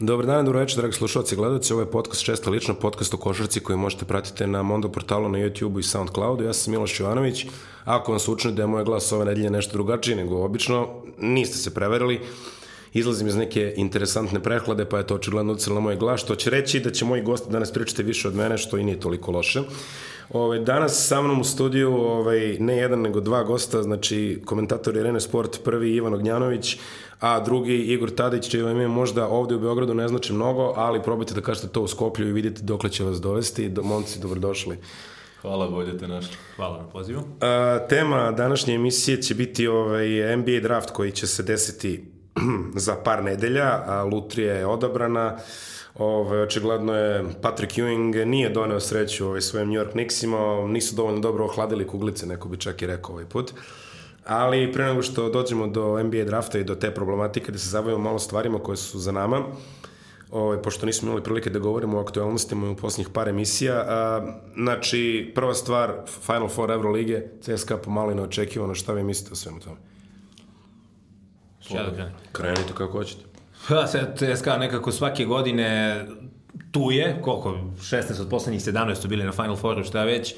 Dobar dan, dobro večer, dragi slušalci i gledalci. Ovo je podcast Često lično, podcast o košarci koji možete pratiti na Mondo portalu na YouTube i Soundcloudu. Ja sam Miloš Jovanović. Ako vam slučajno da je moj glas ove nedelje nešto drugačije nego obično, niste se preverili. Izlazim iz neke interesantne prehlade, pa je to očigledno ucelo na moj glas, što će reći da će moji gosti danas pričati više od mene, što i nije toliko loše. Ove, ovaj, danas sa mnom u studiju ovaj, ne jedan nego dva gosta, znači komentator Irene Sport, prvi Ivan Ognjanović, a drugi Igor Tadić, čije ime možda ovde u Beogradu ne znači mnogo, ali probajte da kažete to u Skoplju i vidite dokle će vas dovesti. Do, momci, dobrodošli. Hvala, bolje te našli. Hvala na pozivu. A, tema današnje emisije će biti ovaj NBA draft koji će se desiti za par nedelja, a Lutrija je odabrana. Ove, ovaj, očigledno je Patrick Ewing nije doneo sreću ovaj, svojim New York Knicksima, nisu dovoljno dobro ohladili kuglice, neko bi čak i rekao ovaj put. Uh, ali pre nego što dođemo do NBA drafta i do te problematike da se zabavimo malo stvarima koje su za nama, ovaj, pošto nismo imali prilike da govorimo o aktualnostima u posljednjih par emisija, a, znači prva stvar, Final Four Eurolige, CSKA pomalo neočekivano, šta vi mislite o svemu tome? Ja da krenem. Krenite kako hoćete. Ha, pa, CSKA nekako svake godine tu je, koliko, 16 od poslednjih 17 su bili na Final Fouru, šta već,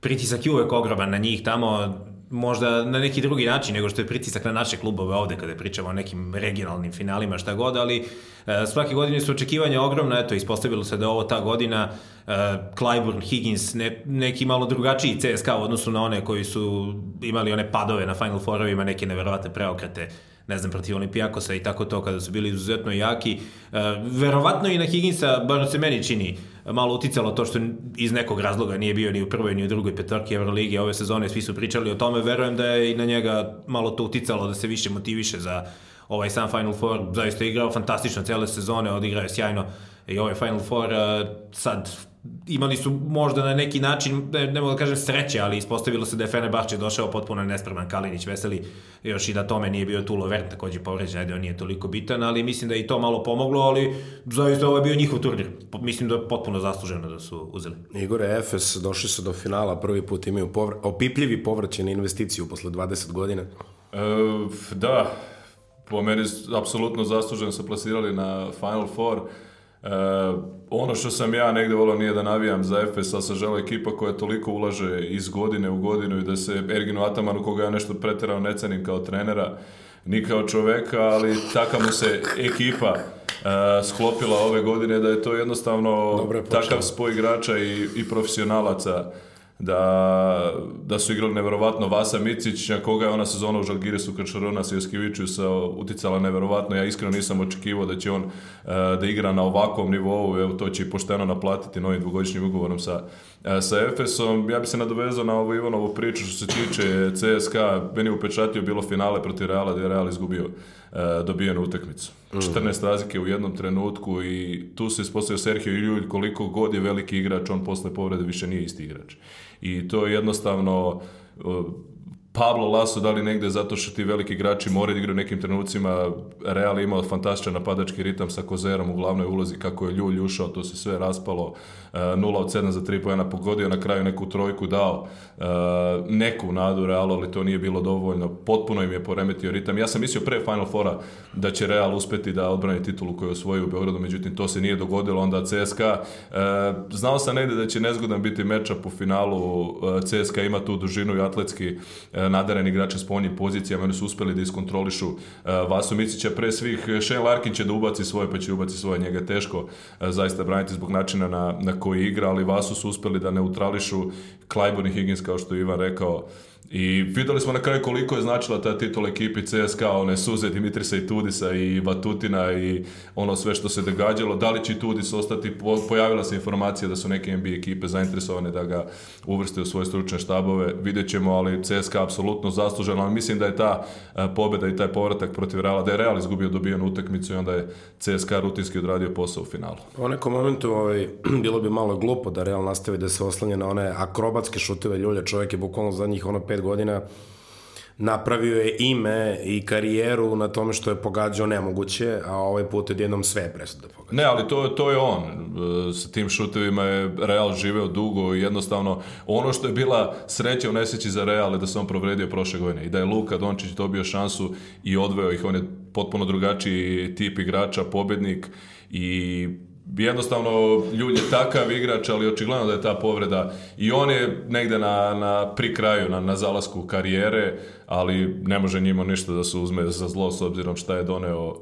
pritisak je uvek ogroman na njih tamo, možda na neki drugi način nego što je pritisak na naše klubove ovde kada pričamo o nekim regionalnim finalima šta god, ali e, svake godine su očekivanja ogromna, eto ispostavilo se da ovo ta godina e, Clyburn, Higgins, ne, neki malo drugačiji CSKA u odnosu na one koji su imali one padove na Final Fourovima, neke neverovatne preokrete ne znam, protiv Olimpijakosa i tako to, kada su bili izuzetno jaki. E, verovatno i na Higginsa, bar se meni čini, malo uticalo to što iz nekog razloga nije bio ni u prvoj ni u drugoj petorki Evrolige ove sezone, svi su pričali o tome, verujem da je i na njega malo to uticalo da se više motiviše za ovaj sam Final Four zaista igrao fantastično cele sezone, odigrao je sjajno i ovaj Final Four e, sad imali su možda na neki način, ne, ne mogu da kažem sreće, ali ispostavilo se da je Fenerbahče došao potpuno nespreman Kalinić Veseli, još i da tome nije bio tu Lovern takođe povređen, ajde on nije toliko bitan, ali mislim da je i to malo pomoglo, ali zaista ovo je bio njihov turnir. Mislim da je potpuno zasluženo da su uzeli. Igore, Efes došli su do finala, prvi put imaju povra opipljivi povraćaj na investiciju posle 20 godina. E, da, po meni apsolutno zasluženo su plasirali na Final Four. E, ono što sam ja negde volio nije da navijam za Efes, ali se žela ekipa koja toliko ulaže iz godine u godinu i da se Erginu Atamanu, koga ja nešto pretjerano ne cenim kao trenera, ni kao čoveka, ali taka mu se ekipa Uh, sklopila ove godine da je to jednostavno je takav spoj igrača i, i profesionalaca da, da su igrali neverovatno Vasa Micić, na koga je ona sezona u Žalgirisu kad Šarona se sa uticala neverovatno. Ja iskreno nisam očekivao da će on e, da igra na ovakvom nivou, evo to će i pošteno naplatiti novim dvogodišnjim ugovorom sa, e, sa Efesom. Ja bi se nadovezao na ovu Ivanovu priču što se tiče CSKA. Meni je upečatio bilo finale protiv Reala gde je Real izgubio e, dobijenu utakmicu. 14 mhm. razlike u jednom trenutku i tu se ispostavio Sergio Ljulj koliko god je veliki igrač, on posle povrede više nije isti igrač i to je jednostavno uh, Pablo Laso da li negde zato što ti veliki igrači moraju da igraju nekim trenucima. Real je imao fantastičan napadački ritam sa Kozerom u glavnoj ulozi kako je Ljulj ušao, to se sve raspalo. 0 eh, od 7 za 3 pojena pogodio, na kraju neku trojku dao eh, neku nadu Realu, ali to nije bilo dovoljno. Potpuno im je poremetio ritam. Ja sam mislio pre Final Fora da će Real uspeti da odbrani titulu koju osvoji u Beogradu, međutim to se nije dogodilo. Onda CSKA, eh, znao sam negde da će nezgodan biti mečap u finalu. CSKA ima tu dužinu i atletski nadareni igrače s poljnim pozicijama. Oni su uspeli da iskontrolišu Vasu Micića pre svih. Shane Larkin će da ubaci svoje, pa će ubaci svoje. Njega teško zaista braniti zbog načina na, na koji igra, ali Vasu su uspeli da neutrališu Klajbon i Higgins kao što je Ivan rekao i videli smo na kraju koliko je značila ta titula ekipi CSKA, one suze Dimitrisa i Tudisa i Batutina i ono sve što se događalo. Da li će Tudis ostati, pojavila se informacija da su neke NBA ekipe zainteresovane da ga uvrste u svoje stručne štabove. Vidjet ćemo, ali CSKA apsolutno zaslužen, ali mislim da je ta e, pobjeda i taj povratak protiv Reala, da je Real izgubio dobijenu utakmicu i onda je CSKA rutinski odradio posao u finalu. U nekom momentu ovaj, bilo bi malo glupo da Real nastavi da se oslanja na one akrobat automatske šuteve ljulja, čovjek je bukvalno zadnjih ono 5 godina napravio je ime i karijeru na tome što je pogađao nemoguće, a ovaj put je jednom sve prestao da pogađa. Ne, ali to, to je on. E, sa tim šutevima je Real živeo dugo i jednostavno ono što je bila sreća u neseći za Real je da se on provredio prošle godine i da je Luka Dončić dobio šansu i odveo ih. On je potpuno drugačiji tip igrača, pobednik i jednostavno Ljulj je takav igrač, ali očigledno da je ta povreda i on je negde na, na pri kraju, na, na zalasku karijere ali ne može njima ništa da se uzme za zlo s obzirom šta je doneo e,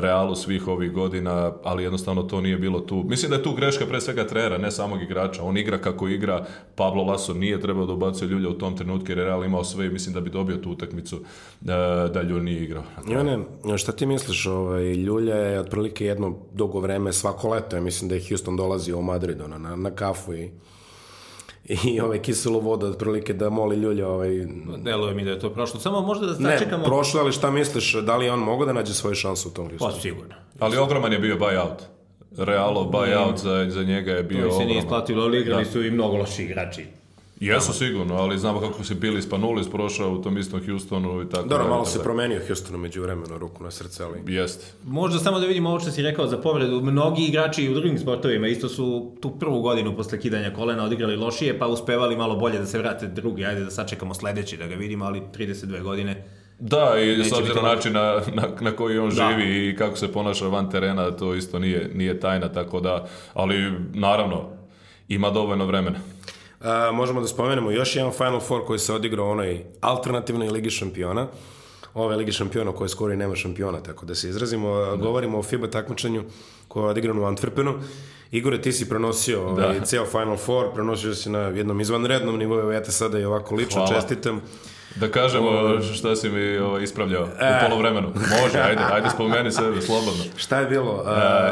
Realu svih ovih godina, ali jednostavno to nije bilo tu. Mislim da je tu greška pre svega trenera, ne samog igrača. On igra kako igra, Pablo Laso nije trebao da ubacuje ljulja u tom trenutku jer je Real imao sve i mislim da bi dobio tu utakmicu e, da ljulj nije igrao. Jone, šta ti misliš, ovaj, ljulja je otprilike jedno dugo vreme svako leto, ja mislim da je Houston dolazio u Madridu na, na kafu i i ovaj kiselo voda otprilike da moli ljulja ovaj deluje mi da je to prošlo samo možda da sačekamo ne prošlo ali šta misliš da li on mogao da nađe svoju šansu u tom listu pa sigurno ali ogroman je bio buyout Realo mm. buyout za, za njega je bio to se nije isplatilo ali igrali da. su i mnogo loši igrači Jesu sigurno, ali znamo kako se bili Spanulis prošao u tom istom Houstonu i tako. Dobro, da, malo se da. promenio Houstonu među vremenu, ruku na srce, ali... Jeste. Možda samo da vidimo ovo što si rekao za povredu. Mnogi igrači u drugim sportovima isto su tu prvu godinu posle kidanja kolena odigrali lošije, pa uspevali malo bolje da se vrate drugi. Ajde da sačekamo sledeći da ga vidimo, ali 32 godine da, i s obzirom način na, na, na koji on da. živi i kako se ponaša van terena, to isto nije, nije tajna, tako da, ali naravno, ima dovoljno vremena možemo da spomenemo još jedan Final Four koji se odigrao u onoj alternativnoj Ligi šampiona ove Lige šampiona koje skoro i nema šampiona, tako da se izrazimo. Da. Govorimo o FIBA takmičenju koje je odigrano u Antwerpenu. Igore, ti si prenosio ovaj, da. ceo Final Four, prenosio si na jednom izvanrednom nivou, evo ja te sada i ovako lično Hvala. čestitam. Da kažemo šta si mi o, ispravljao e. u polovremenu. Može, ajde, ajde spomeni sebe, slobodno. Šta je bilo?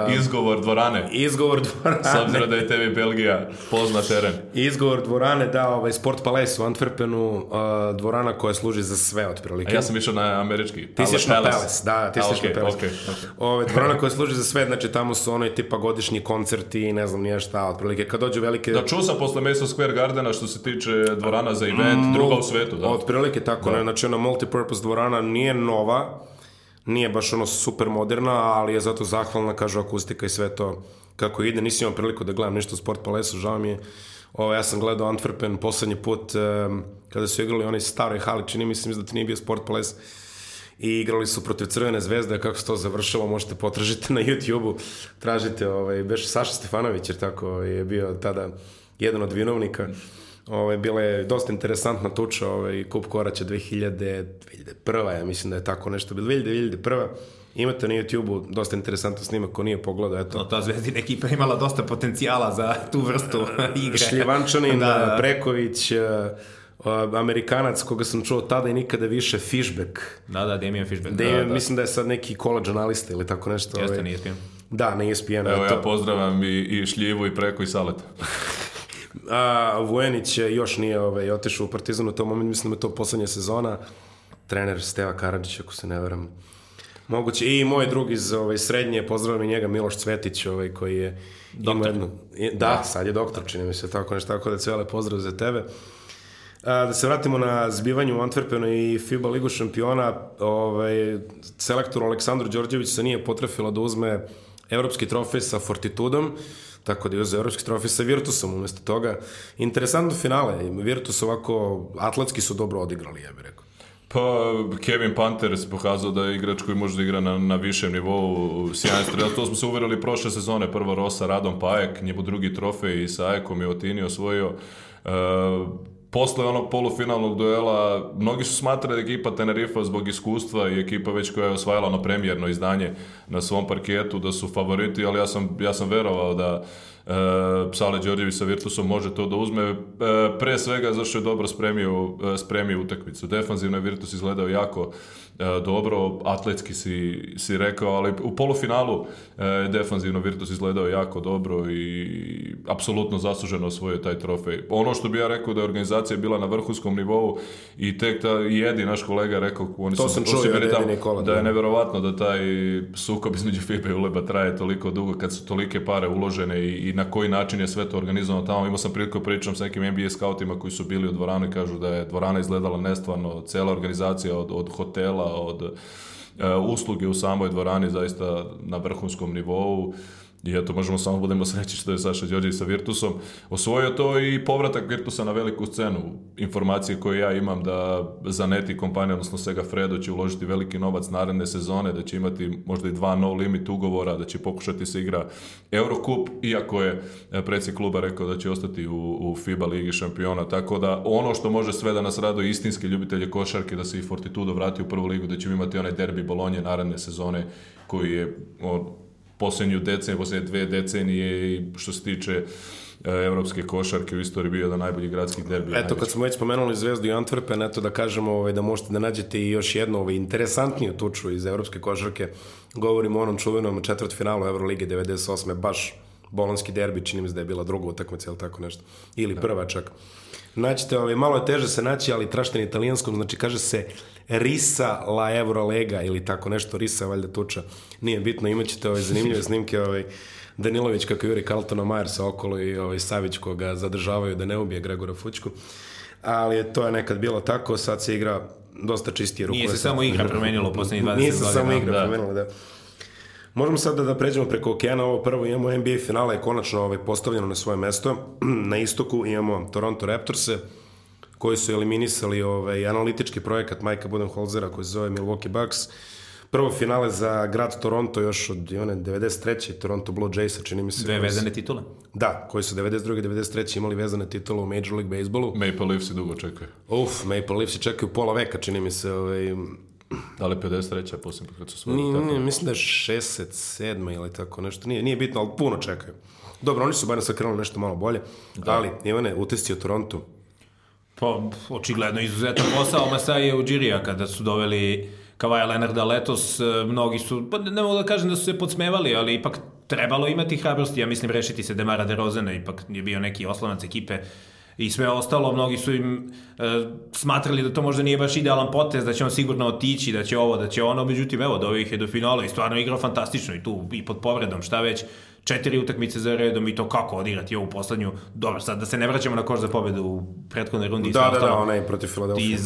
E, e, izgovor dvorane. Izgovor dvorane. S obzirom da je tebi Belgija pozna teren. Izgovor dvorane, da, ovaj Sport Palace u Antwerpenu, e, dvorana koja služi za sve otprilike. A ja sam išao na američki. Ti si na Palace, da, ti si okay, Palace. Okay, okay. Ove, ovaj, dvorana koja služi za sve, znači tamo su onaj tipa godišnji koncerti i ne znam nije šta, otprilike. Kad dođu velike... Da, čuo sam posle Madison Square Gardena što se tiče dvorana za event, mm, druga u svetu, da. Otprilike je tako, da. ne, znači ona multipurpose dvorana nije nova, nije baš ono super moderna, ali je zato zahvalna, kažu, akustika i sve to kako ide. Nisam imao priliku da gledam ništa u Sport Palesu, žao mi je. Ovo, ja sam gledao Antwerpen poslednji put um, kada su igrali onaj staroj hali, čini mi se da to nije bio Sport Palace i igrali su protiv Crvene zvezde, kako se to završilo možete potražiti na YouTube-u, tražite, ovaj, Beš Saša Stefanović jer tako ovaj, je bio tada jedan od vinovnika. Ove, ovaj, bila je dosta interesantna tuča, ovaj Kup Koraća 2000 2001. ja mislim da je tako nešto bilo 2000 2001. Imate na YouTubeu dosta interesantan snimak ko nije pogledao, eto. No, ta zvezdina ekipa imala dosta potencijala za tu vrstu e, igre. Šljivančanin, da. E, da. Preković, e, Amerikanac koga sam čuo tada i nikada više Fishback. Da, da, Damien Fishback. Damien, da, da, da. mislim da je sad neki college analista ili tako nešto. Jeste, ovaj. nije spijem. Da, na ESPN. Evo, eto. ja pozdravam i, i Šljivu i Preko i Saleta. A, Vujenić još nije ovaj, otešao u Partizan u tom momentu, mislim da je to poslednja sezona. Trener Steva Karadžić, ako se ne veram. Moguće. I moj drug iz ovaj, srednje, pozdravljam i njega, Miloš Cvetić, ovaj, koji je... Doktor. Jednu, da, da, sad je doktor, čini mi se tako nešto, tako da cvele pozdrav za tebe. A, da se vratimo na zbivanju u Antwerpenu i FIBA ligu šampiona. Ovaj, selektor Aleksandru Đorđević se nije potrefila da uzme evropski trofej sa Fortitudom. Uh, tako da je uzeo evropski trofej sa Virtusom umesto toga. Interesantno finale, Virtus ovako, Atlantski su dobro odigrali, ja bih rekao. Pa, Kevin Panter se pokazao da je igrač koji može da igra na, na višem nivou, sjajan strelac, to smo se uverili prošle sezone, Prvo Rosa, Radom Pajek, njemu drugi trofej i sa Ajekom je Otini osvojio. Uh, posle onog polufinalnog duela, mnogi su smatrali da ekipa Tenerifa zbog iskustva i ekipa već koja je osvajala ono premijerno izdanje na svom parketu, da su favoriti, ali ja sam, ja sam verovao da e, Sale Đorđević sa Virtusom može to da uzme, e, pre svega zašto je dobro spremio, e, spremio utakmicu. Defanzivno je Virtus izgledao jako E, dobro, atletski si, si rekao, ali u polufinalu e, defanzivno Virtus izgledao jako dobro i apsolutno zasluženo osvojio taj trofej. Ono što bi ja rekao da je organizacija bila na vrhunskom nivou i tek ta jedi naš kolega rekao oni to sam čuo tam, da je da. neverovatno da taj sukob između FIBA i Uleba traje toliko dugo kad su tolike pare uložene i, i na koji način je sve to organizovano tamo. Imao sam priliku da pričam sa nekim NBA scoutima koji su bili u dvorani kažu da je dvorana izgledala nestvarno, cela organizacija od, od hotela od e, usluge u samoj dvorani zaista na vrhunskom nivou. I eto, možemo samo budemo sreći što je Saša Đorđević sa Virtusom osvojio to i povratak Virtusa na veliku scenu. Informacije koje ja imam da Zaneti kompanija, odnosno Sega Fredo, će uložiti veliki novac naredne sezone, da će imati možda i dva no limit ugovora, da će pokušati se igra Eurocup, iako je e, predsjednik kluba rekao da će ostati u, u FIBA Ligi šampiona. Tako da ono što može sve da nas rado istinski ljubitelje košarke, da se i Fortitudo vrati u prvu ligu, da ćemo imati onaj derbi Bolonje naredne sezone koji je on, poslednju deceniju, poslednje dve decenije i što se tiče e, evropske košarke u istoriji bio jedan najbolji gradski derbi. Eto, najveći. kad smo već spomenuli Zvezdu i Antwerpen, eto da kažemo ovaj, da možete da nađete i još jednu ovaj, interesantniju tuču iz evropske košarke. Govorimo o onom čuvenom četvrt finalu Eurolige 98. baš bolonski derbi, čini mi se da je bila druga utakmica ili tako nešto, ili da. prva čak. Naćete ovaj, malo je teže se naći, ali trašten na italijanskom, znači kaže se Risa la Eurolega ili tako nešto, Risa valjda tuča, nije bitno, imat ćete ove ovaj, zanimljive snimke, ovaj, Danilović kako juri Carltona Majersa okolo i ovaj Savić koga zadržavaju da ne ubije Gregora Fučku. Ali to je nekad bilo tako, sad se igra dosta čistije rukovi. Nije se samo igra promenila u poslednjih 20 godina. Nije se samo igra da. promenila, da. Možemo sada da, da pređemo preko okeana, ovo prvo imamo NBA finala je konačno ovaj, postavljeno na svoje mesto. na istoku imamo Toronto Raptorse, koji su eliminisali ovaj, analitički projekat Majka Budenholzera koji se zove Milwaukee Bucks. Prvo finale za grad Toronto još od one 93. Toronto Blue Jaysa, čini mi se. Dve vezane titule. Da, koji su 92. i 93. imali vezane titule u Major League Baseballu. Maple Leafs i dugo čekaju. Uf, Maple Leafs i čekaju pola veka, čini mi se. Ovaj, Da li 53. posljednji put kad su osvojili? Nije, mislim da je 67. ili tako nešto. Nije, nije bitno, ali puno čekaju. Dobro, oni su barem sakrenuli nešto malo bolje. Da. Ali, Ivane, utisci u Torontu. Pa, očigledno izuzetan posao Masai je u Džirija kada su doveli Kavaja Lenarda letos. E, mnogi su, pa ne mogu da kažem da su se podsmevali, ali ipak trebalo imati hrabrosti. Ja mislim rešiti se Demara DeRozana, ipak je bio neki oslonac ekipe i sve ostalo, mnogi su im e, smatrali da to možda nije baš idealan potez, da će on sigurno otići, da će ovo, da će ono, međutim, evo, doveo ih je do finala i stvarno igrao fantastično i tu, i pod povredom, šta već, četiri utakmice za redom i to kako odigrati ovu poslednju. Dobro, sad da se ne vraćamo na koš za pobedu u prethodnoj rundi. Da, da, da, onaj protiv Filadelfije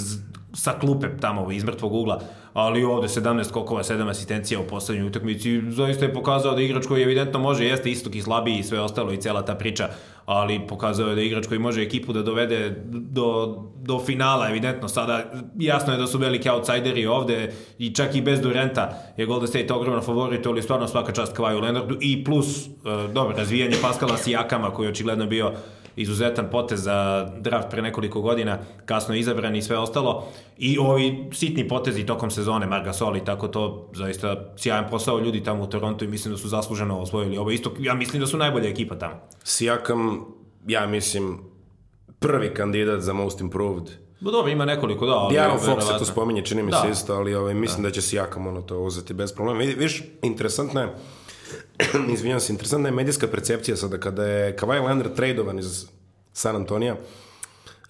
sa klupe tamo iz mrtvog ugla, ali ovde 17 kokova, 7 asistencija u poslednjoj utakmici, zaista je pokazao da igrač koji evidentno može, jeste istok i slabiji i sve ostalo i cela ta priča, ali pokazao je da igrač koji može ekipu da dovede do, do finala, evidentno sada jasno je da su veliki outsideri ovde i čak i bez Durenta je Golden State ogromno favorit, ali stvarno svaka čast Kavaju Leonardu i plus, e, dobro, razvijanje Paskala Sijakama koji je očigledno bio izuzetan potez za draft pre nekoliko godina, kasno izabran i sve ostalo. I ovi sitni potezi tokom sezone, Marga Soli, tako to zaista sjajan posao ljudi tamo u Torontu i mislim da su zasluženo osvojili ovo isto. Ja mislim da su najbolja ekipa tamo. Sijakam, ja mislim, prvi kandidat za Most Improved Bo dobro, ima nekoliko, da. Ali, Dijaron Fox se to spominje, čini mi da. se isto, ali ovaj, mislim da. da će Sijakam ono to uzeti bez problema. Viš, interesantno je, izvinjam se, interesantna je medijska percepcija sada kada je Kawhi Leonard tradovan iz San Antonija,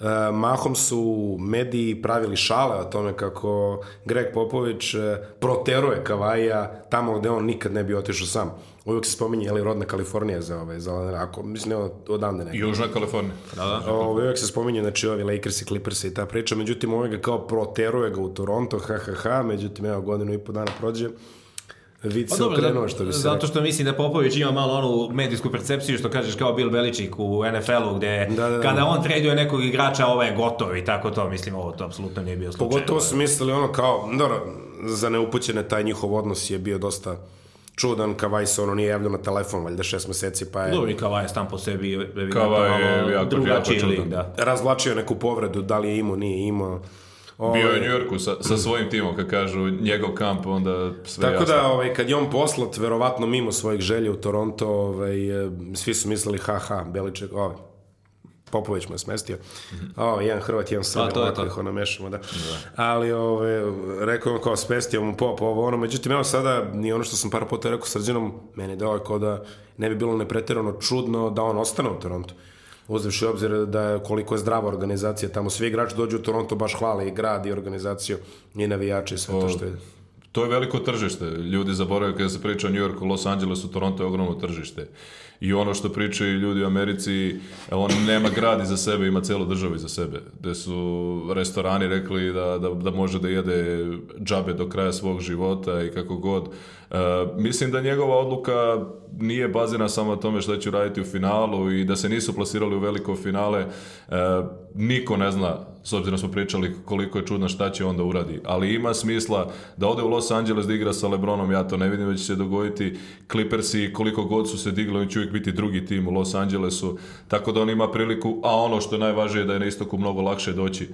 Uh, mahom su mediji pravili šale o tome kako Greg Popović uh, proteruje Kavaja tamo gde on nikad ne bi otišao sam. Uvijek se spominje ali rodna Kalifornija za ove ovaj, za ove, ako mislim ne odavde neka. Južna Kalifornija. Da, da. O, uvijek se spominje znači ovi Lakers i Clippers i ta priča, međutim ovaj ga kao proteruje ga u Toronto, ha ha ha, međutim evo godinu i po dana prođe. Uh, vid pa se pa, dobro, okrenuo što bi se Zato što mislim da Popović ima malo onu medijsku percepciju što kažeš kao Bill Beličik u NFL-u gde da, da, da. kada on traduje nekog igrača ovo je gotovo i tako to mislim ovo to apsolutno nije bio slučaj. Pogotovo su mislili ono kao dobro za neupućene taj njihov odnos je bio dosta čudan, Kavaj se ono nije javljao na telefon, valjda šest meseci, pa je... Dobro, i Kavaj je stam po sebi, je, da. da je, je, je, je, je, je, je, je, je, je, je, je, Bio je u ovaj, Njujorku sa, sa svojim timom, kad kažu njegov kamp, onda sve Tako jasno. da, ovaj, kad je on poslat, verovatno mimo svojih želja u Toronto, ovaj, e, svi su mislili, haha, Beliček, ovaj, Popović mu je smestio. Mm O, ovaj, jedan Hrvat, jedan Srbi, ovako ih ono mešamo, da. da. Ali, ove, ovaj, rekao je kao smestio mu pop, ovo ono. Međutim, evo sada, ni ono što sam par puta rekao srđanom, meni dao je kao da ne bi bilo nepreterano čudno da on ostane u Torontu uzevši obzir da je koliko je zdrava organizacija tamo. Svi igrači dođu u Toronto, baš hvale i grad i organizaciju i navijače i sve to što je. To je veliko tržište. Ljudi zaboravaju kada se priča o New Yorku, Los Angelesu, Toronto je ogromno tržište i ono što pričaju ljudi u Americi, on nema grad iza sebe, ima celu državu iza sebe. Gde su restorani rekli da, da, da može da jede džabe do kraja svog života i kako god. E, mislim da njegova odluka nije bazirana samo na tome šta će raditi u finalu i da se nisu plasirali u veliko finale. E, niko ne zna s obzirom da smo pričali koliko je čudno šta će onda uradi, ali ima smisla da ode u Los Angeles da igra sa Lebronom, ja to ne vidim da će se dogoditi, Clippersi koliko god su se digli, oni uvijek biti drugi tim u Los Angelesu, tako da on ima priliku, a ono što je najvažnije je da je na istoku mnogo lakše doći e,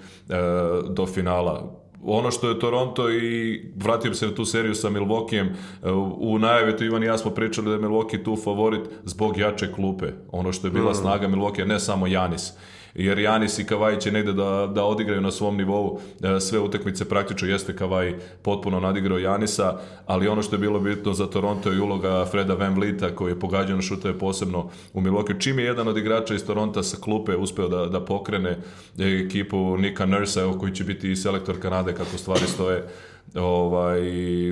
do finala. Ono što je Toronto i vratio se na tu seriju sa Milvokijem, e, u najavi tu Ivan i ja smo pričali da je Milwaukee tu favorit zbog jače klupe. Ono što je bila mm. snaga Milwaukee, ne samo Janis jer Janis i Kavaj će negde da, da odigraju na svom nivou e, sve utakmice praktično jeste Kavaj potpuno nadigrao Janisa, ali ono što je bilo bitno za Toronto je uloga Freda Van Vlita koji je pogađan šuteve posebno u Milwaukee. Čim je jedan od igrača iz Toronta sa klupe uspeo da, da pokrene ekipu Nika Nursa, evo, koji će biti i selektor Kanade kako stvari stoje ovaj,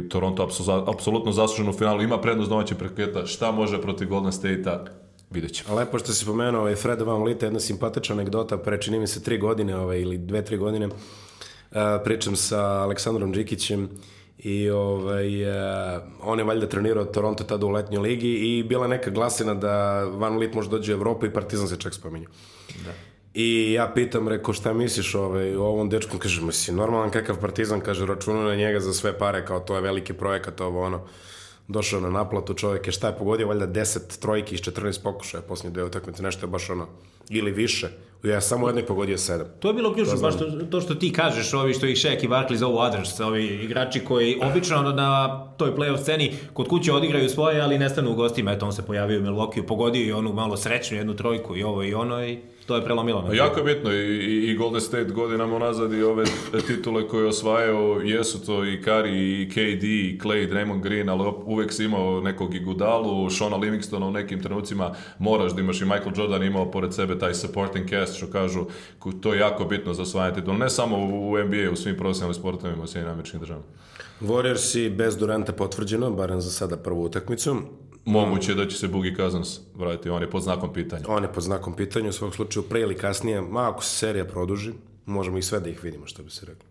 Toronto apsolutno zaslužen u finalu, ima prednost domaćeg preketa, šta može protiv Golden State-a, vidjet ćemo. Lepo što si spomenuo, ovaj Freda Van Lita, jedna simpatična anegdota, prečini mi se tri godine ovaj, ili dve, tri godine, e, pričam sa Aleksandrom Đikićem i ovaj, uh, on je valjda trenirao Toronto tada u letnjoj ligi i bila neka glasina da Van Lit može dođe u Evropu i Partizan se čak spominju. Da. I ja pitam, reko, šta misliš ovaj, o ovom dečku? Kaže, misli, normalan kakav partizan, kaže, računa na njega za sve pare, kao to je veliki projekat, ovo ono došao na naplatu čovjek je šta je pogodio, valjda 10 trojki iz 14 pokušaja posljednje dve utakmice, nešto je baš ono, ili više. Ja samo jednoj pogodio 7. To je bilo ključno, baš to, to, što ti kažeš, ovi što ih Šek i Barkley zovu Adams, ovi igrači koji obično na toj playoff sceni kod kuće odigraju svoje, ali nestanu u gostima, eto on se pojavio u Milwaukee, pogodio i onu malo srećnu jednu trojku i ovo i ono i to je prelomilo. Na jako je bitno i, i Golden State godinama unazad i ove titule koje osvajao jesu to i Kari i KD i Clay, i Draymond Green, ali uvek si imao nekog i Gudalu, Shona Livingstona u nekim trenucima moraš da imaš i Michael Jordan imao pored sebe taj supporting cast što kažu to je jako bitno za osvajanje titula, ne samo u, u NBA, u svim profesionalnim sportovima u Sjedinim američkim državama. Warriors i bez Duranta potvrđeno, barem za sada prvu utakmicu moguće da će se Bugi Kazans vratiti, on je pod znakom pitanja. On je pod znakom pitanja, u svakom slučaju pre ili kasnije, ma ako se serija produži, možemo i sve da ih vidimo, što bi se reklo.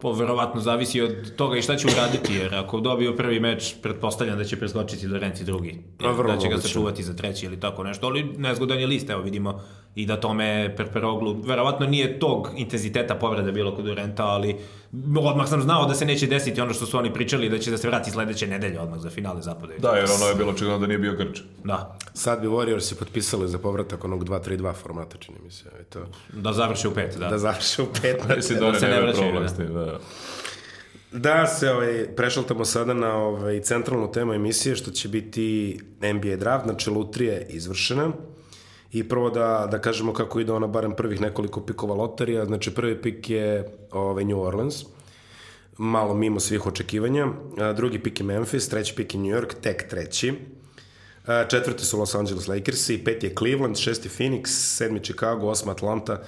Po, pa, verovatno, zavisi od toga i šta će uraditi, jer ako dobio prvi meč, pretpostavljam da će preskočiti do Renci drugi. A, pa, da će ga sačuvati za treći ili tako nešto, ali nezgodan je list, evo vidimo i da tome Perperoglu, verovatno nije tog intenziteta povreda bilo kod Renta, ali odmah sam znao da se neće desiti ono što su oni pričali, da će da se vrati sledeće nedelje odmah za finale zapada. Da, jer ono je bilo očigledno da nije bio Grč. Da. Sad bi Warriors se potpisali za povratak onog 2-3-2 formata, čini mi se. I to... Da završi u pet, da. Da završi u pet. da, se da, da se ne vraćaju. Problem da. da. da. Da se ovaj, prešaltamo sada na ovaj, centralnu temu emisije što će biti NBA draft, znači lutrije izvršena. I prvo da, da kažemo kako ide ona barem prvih nekoliko pikova loterija. Znači prvi pik je ovaj, New Orleans, malo mimo svih očekivanja. A, drugi pik je Memphis, treći pik je New York, tek treći. A, četvrti su Los Angeles Lakersi, peti je Cleveland, šesti Phoenix, sedmi Chicago, osma Atlanta,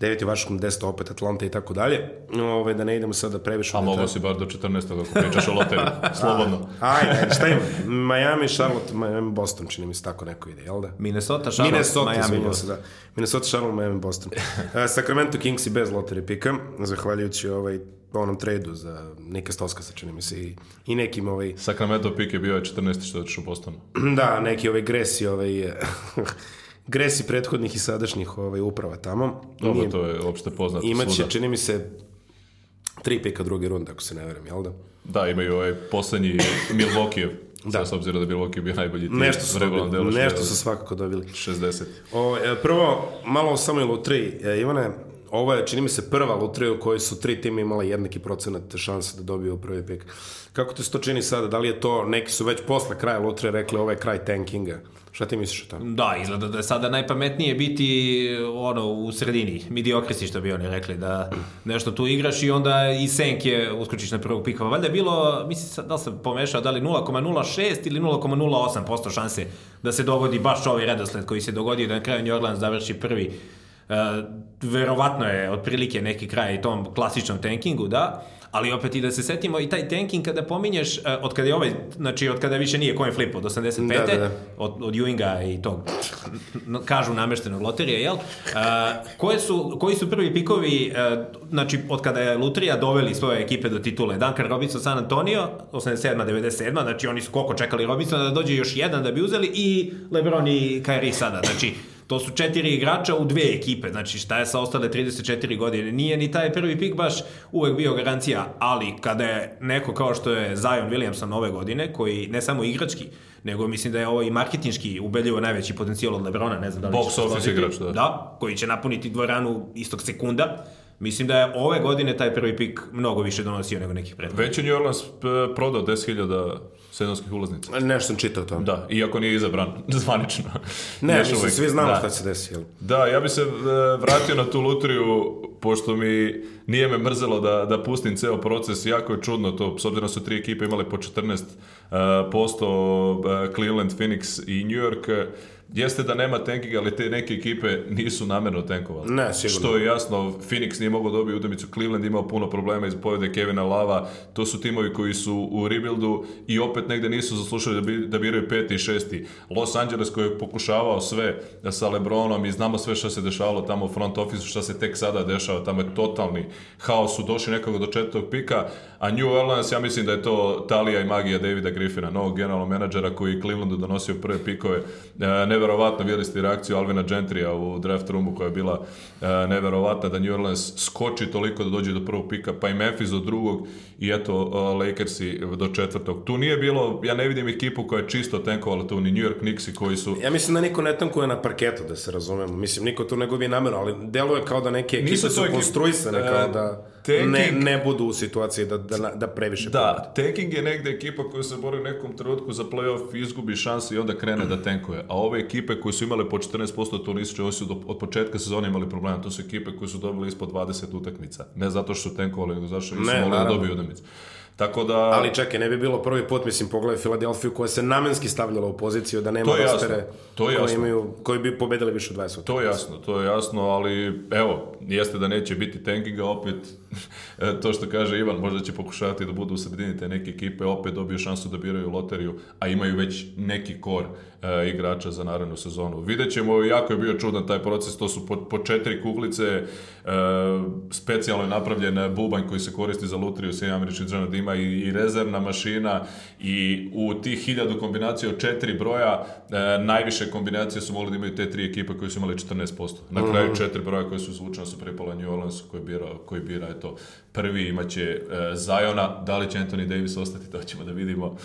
9 u Vaškom, 10 opet Atlanta i tako dalje. Ove, da ne idemo sada da previše. A mogo si bar do 14. ako pričaš o loteriju, slobodno. Ajde, šta ima? Miami, Charlotte, Miami, Boston, čini mi se tako neko ide, jel da? Minnesota, Charlotte, Minnesota, Miami, Boston. Da. Minnesota, Charlotte, Miami, Boston. E, Sacramento Kings i bez loterije pika, zahvaljujući ovaj onom tradu za neke stoska sa čini mi se i, i nekim ovaj... Sacramento pick je bio 14. što je u Bostonu. Da, neki ovaj Gresi ovaj gresi prethodnih i sadašnjih ovaj, uprava tamo. Dobro, Nije, to je opšte poznato imaće, svuda. čini mi se, tri pika druge runde, ako se ne veram, jel da? Da, imaju ovaj poslednji Milwaukee da. s obzirom da bi Loki bio najbolji tim. Nešto su, dobili, delu, nešto da? su svakako dobili. 60. O, ovaj, prvo, malo samo ili u tri. E, Ivane, ovo je, čini mi se, prva lutrija u kojoj su tri tima imala jednaki procenat šansa da dobiju prvi pik. Kako te se to čini sada? Da li je to, neki su već posle kraja lutrije rekli ovo je kraj tankinga? Šta ti misliš o tome? Da, izgleda da je sada najpametnije biti ono u sredini, mediokrasi što bi oni rekli, da nešto tu igraš i onda i senke uskočiš na prvog pika. Pa valjda je bilo, mislim sad da sam pomešao, da li 0,06 ili 0,08% šanse da se dogodi baš ovaj redosled koji se dogodio da na kraju New Orleans završi prvi E, verovatno je otprilike neki kraj i tom klasičnom tankingu, da, ali opet i da se setimo i taj tanking kada pominješ, e, od kada je ovaj, znači od kada više nije coin flip od 85. Da, da, da. Od, od Ewinga i tog, kažu nameštenog loterija, jel? A, e, koje su, koji su prvi pikovi, a, znači od kada je Lutrija doveli svoje ekipe do titule? Duncan Robinson San Antonio, 87. 97. Znači oni su koliko čekali Robinsona da dođe još jedan da bi uzeli i Lebron i Kyrie sada. Znači, To su četiri igrača u dve ekipe, znači šta je sa ostale 34 godine. Nije ni taj prvi pik baš uvek bio garancija, ali kada je neko kao što je Zion Williamson ove godine, koji ne samo igrački, nego mislim da je ovo i marketinški ubedljivo najveći potencijal od Lebrona, ne znam da li Box office igrač, da. Da, koji će napuniti dvoranu istog sekunda. Mislim da je ove godine taj prvi pik mnogo više donosio nego nekih prethodnih. Već je New Orleans eh, prodao 10.000 sezonskih ulaznica. Nešto sam čitao tamo. Da, iako nije izabran zvanično. Ne, mislim, uvijek. svi znamo da. šta se desi. Jel? Da, ja bi se e, vratio na tu lutriju, pošto mi nije me mrzelo da, da pustim ceo proces. Jako je čudno to, s obzirom da su tri ekipe imale po 14% uh, e, posto, uh, Cleveland, Phoenix i New York jeste da nema tanking, ali te neke ekipe nisu namerno tankovali. Ne, sigurno. Što je jasno, Phoenix nije mogao dobiti udemicu, Cleveland imao puno problema iz povede Kevina Lava, to su timovi koji su u rebuildu i opet negde nisu zaslušali da, bi, da biraju peti i šesti. Los Angeles koji je pokušavao sve sa Lebronom i znamo sve što se dešavalo tamo u front officeu, što se tek sada dešava, tamo je totalni haos, su došli nekako do četvrtog pika, a New Orleans, ja mislim da je to talija i magija Davida Griffina, novog generalnog menadžera koji Clevelandu donosio prve pikove. E, ne neverovatno, videli ste reakciju Alvina Gentrija u draft roomu koja je bila e, neverovatna, da New Orleans skoči toliko da dođe do prvog pika, pa i Memphis do drugog i eto e, Lakersi do četvrtog. Tu nije bilo, ja ne vidim ekipu koja je čisto tenkovala tu, ni New York Knicksi koji su... Ja mislim da niko ne tankuje na parketu, da se razumemo. Mislim, niko tu ne gubi nameru, ali deluje kao da neke ekipe Nisu su ekipe... konstruisane, kao e, da... Taking, ne, ne budu u situaciji da, da, da, da previše Da, pobjede. Taking je negdje ekipa koja se bori u nekom trenutku za playoff, izgubi šanse i onda krene da tenkuje. A ove ekipe koje su imale po 14% to turističke, oni su do, od početka sezone imali problema. To su ekipe koje su dobile ispod 20 utakmica. Ne zato što su tenkovali, nego zato što nisu ne, mogli da dobiju utakmicu. Tako da... Ali čekaj, ne bi bilo prvi put, mislim, pogledaj Filadelfiju koja se namenski stavljala u poziciju da nema rostere koji, imaju, koji bi pobedili više od 20. To je jasno, to je jasno, ali evo, jeste da neće biti tankinga opet, to što kaže Ivan, možda će pokušavati da budu u sredini te neke ekipe, opet dobiju šansu da biraju loteriju, a imaju već neki kor e, igrača za narednu sezonu. Vidjet ćemo, jako je bio čudan taj proces, to su po, po četiri kuglice, e, specijalno je napravljen bubanj koji se koristi za lutriju u američkih državna da ima i, i rezervna mašina i u tih hiljadu kombinacija od četiri broja, e, najviše kombinacije su mogli da imaju te tri ekipe koje su imali 14%. Na mhm. kraju četiri broja koje su zvučene su pripala New Orleans koji bira, koji bira eto, prvi imaće e, Zajona, da li će Anthony Davis ostati, to ćemo da vidimo.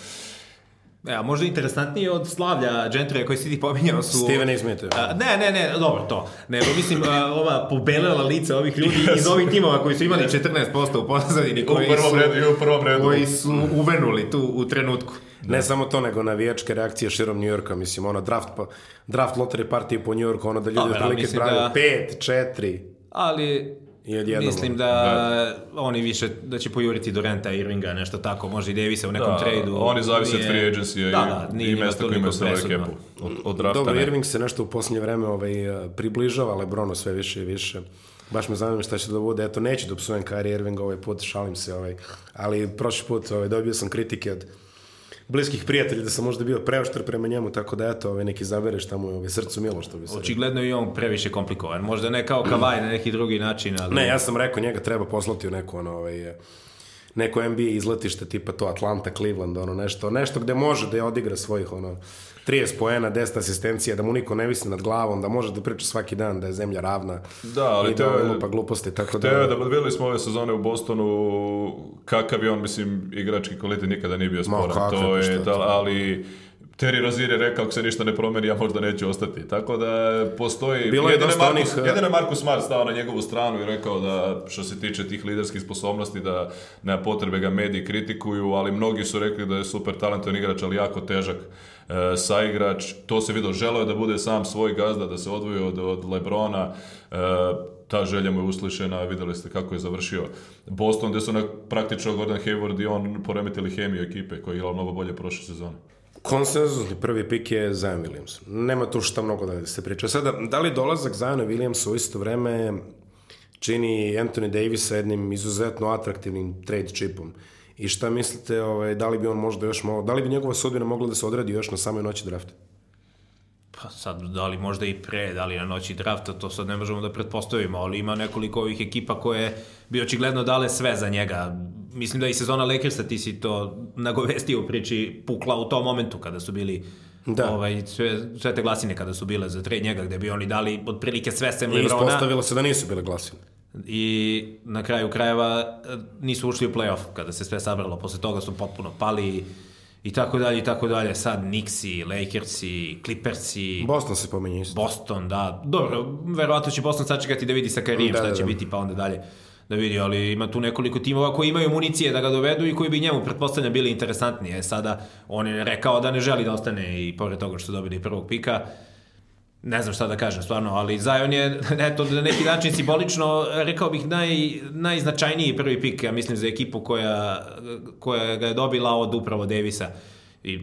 E, a možda interesantnije od Slavlja Džentrija koji si ti pominjao su... Stevena Smitha. Ne, ne, ne, dobro to. Nego mislim, a, e, ova pobelela lica ovih ljudi yes. iz ovih timova koji su imali 14% u pozadini koji, u prvom redu, u prvom redu. koji su uvenuli tu u trenutku. Da. Ne samo to, nego navijačke reakcije širom Njujorka, mislim, ono draft, pa, draft lottery partije po Njujorku, ono da ljudi otprilike braju da... 5, 4... Ali Jedjedno. Mislim da, da, oni više da će pojuriti Dorenta Irvinga, nešto tako, može i Davisa u nekom da, tradu. Oni zavise od free agency da, da, i, nije i mesta koje imaju stale kepu. Od, od drafta Dobro, ne. Irving se nešto u posljednje vreme ovaj, približava Lebronu sve više i više. Baš me zanima šta će da bude. Eto, neću da psujem Kyrie Irvinga ovaj put, šalim se. Ovaj. Ali prošli put ovaj, dobio sam kritike od bliskih prijatelja da sam možda bio preoštar prema njemu, tako da eto, ove neki zabere šta mu je ovaj srcu milo što bi se. Očigledno i on previše komplikovan. Možda ne kao Kavaj na neki drugi način, ali Ne, ja sam rekao njega treba poslati u neku, ono ovaj neko NBA izletište tipa to Atlanta, Cleveland, ono nešto, nešto gde može da je odigra svojih ono 30 poena, 10 asistencija, da mu niko ne visi nad glavom, da može da priča svaki dan da je zemlja ravna. Da, ali da to je pa gluposti tako da. Teo da videli smo ove sezone u Bostonu kakav je on mislim igrački kvalitet nikada nije bio sporan. Ma, to pa je da, ali Terry Rozier je rekao, ako se ništa ne promeni, ja možda neću ostati. Tako da postoji... Bilo je dosta Marcus, onih... Eh, Jedan je Marcus Smart stao na njegovu stranu i rekao da što se tiče tih liderskih sposobnosti, da nema potrebe ga mediji kritikuju, ali mnogi su rekli da je super talentovan igrač, ali jako težak e, saigrač, to se vidio, želeo je da bude sam svoj gazda, da se odvoji od, od Lebrona, e, ta želja mu je uslišena, videli ste kako je završio Boston, gde su na praktično Gordon Hayward i on poremetili hemiju ekipe koja je igrala mnogo bolje prošle sezone. Konsensusni prvi pik je Zion Williams. Nema tu šta mnogo da se priča. Sada, da li dolazak Ziona Williamsa u isto vreme čini Anthony Davisa jednim izuzetno atraktivnim trade chipom? I šta mislite, ovaj, da li bi on možda još mogao, da li bi njegova sudbina mogla da se odradi još na samoj noći drafta? Pa sad, da li možda i pre, da li na noći drafta, to sad ne možemo da pretpostavimo, ali ima nekoliko ovih ekipa koje bi očigledno dale sve za njega. Mislim da i sezona Lakersa ti si to nagovestio u priči pukla u tom momentu kada su bili Da. Ovaj, sve, sve te glasine kada su bile za trade njega, gde bi oni dali otprilike sve sem Lebrona. I ispostavilo se da nisu bile glasine i na kraju krajeva e, nisu ušli u playoff kada se sve sabralo. Posle toga su potpuno pali i tako dalje i tako dalje. Sad Nixi, Lakersi, Clippersi. Boston se pomenje isto. Boston, da. Dobro, verovatno će Boston sačekati da vidi sa Karijem da, šta da, će da. biti pa onda dalje da vidi, ali ima tu nekoliko timova koji imaju municije da ga dovedu i koji bi njemu pretpostavljam bili interesantnije. Sada on je rekao da ne želi da ostane i pored toga što dobili prvog pika. Uh, ne znam šta da kažem stvarno, ali Zion je eto, na neki način simbolično, rekao bih, naj, najznačajniji prvi pik, ja mislim, za ekipu koja, koja ga je dobila od upravo Davisa. I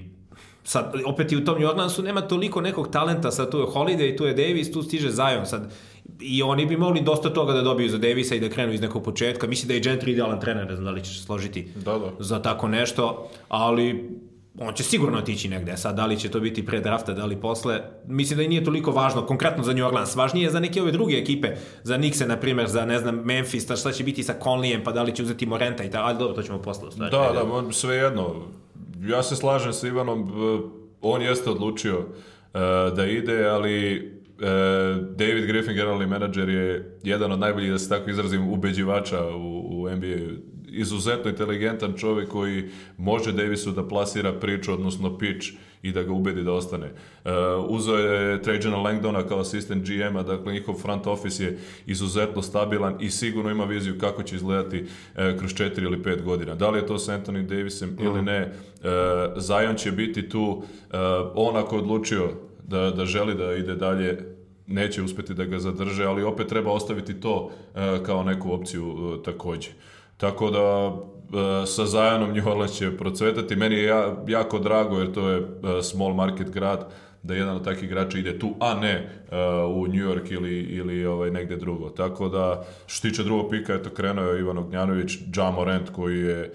sad, opet i u tom New Orleansu nema toliko nekog talenta, sad tu je Holiday, tu je Davis, tu stiže Zion, sad i oni bi mogli dosta toga da dobiju za Davisa i da krenu iz nekog početka. Mislim da je Gentry idealan trener, ne znam da li ćeš složiti da, da. za tako nešto, ali on će sigurno otići negde. Sad, da li će to biti pre drafta, da li posle, mislim da i nije toliko važno, konkretno za New Orleans. Važnije je za neke ove druge ekipe, za Nikse, na primer, za, ne znam, Memphis, ta šta će biti sa Conleyem, pa da li će uzeti Morenta i tako, ali dobro, to ćemo posle ustaviti. Da, da, da, sve jedno. Ja se slažem sa Ivanom, on jeste odlučio uh, da ide, ali e, David Griffin, generalni menadžer, je jedan od najboljih, da se tako izrazim, ubeđivača u, u NBA izuzetno inteligentan čovjek koji može Davisu da plasira priču, odnosno pitch i da ga ubedi da ostane. Uh, uzeo je Trajana Langdona kao assistant GM-a, dakle njihov front office je izuzetno stabilan i sigurno ima viziju kako će izgledati uh, kroz 4 ili 5 godina. Da li je to s Anthony Davisom mm. ili mhm. ne, uh, Zion će biti tu, uh, on ako je odlučio da, da želi da ide dalje, neće uspjeti da ga zadrže, ali opet treba ostaviti to uh, kao neku opciju uh, također. Tako da e, sa Zajanom New Orleans će procvetati. Meni je jako drago jer to je e, small market grad da jedan od takvih igrača ide tu, a ne e, u New York ili, ili ovaj, negde drugo. Tako da, što tiče drugog pika, eto, krenuo je Ivan Ognjanović, Jamorant koji je,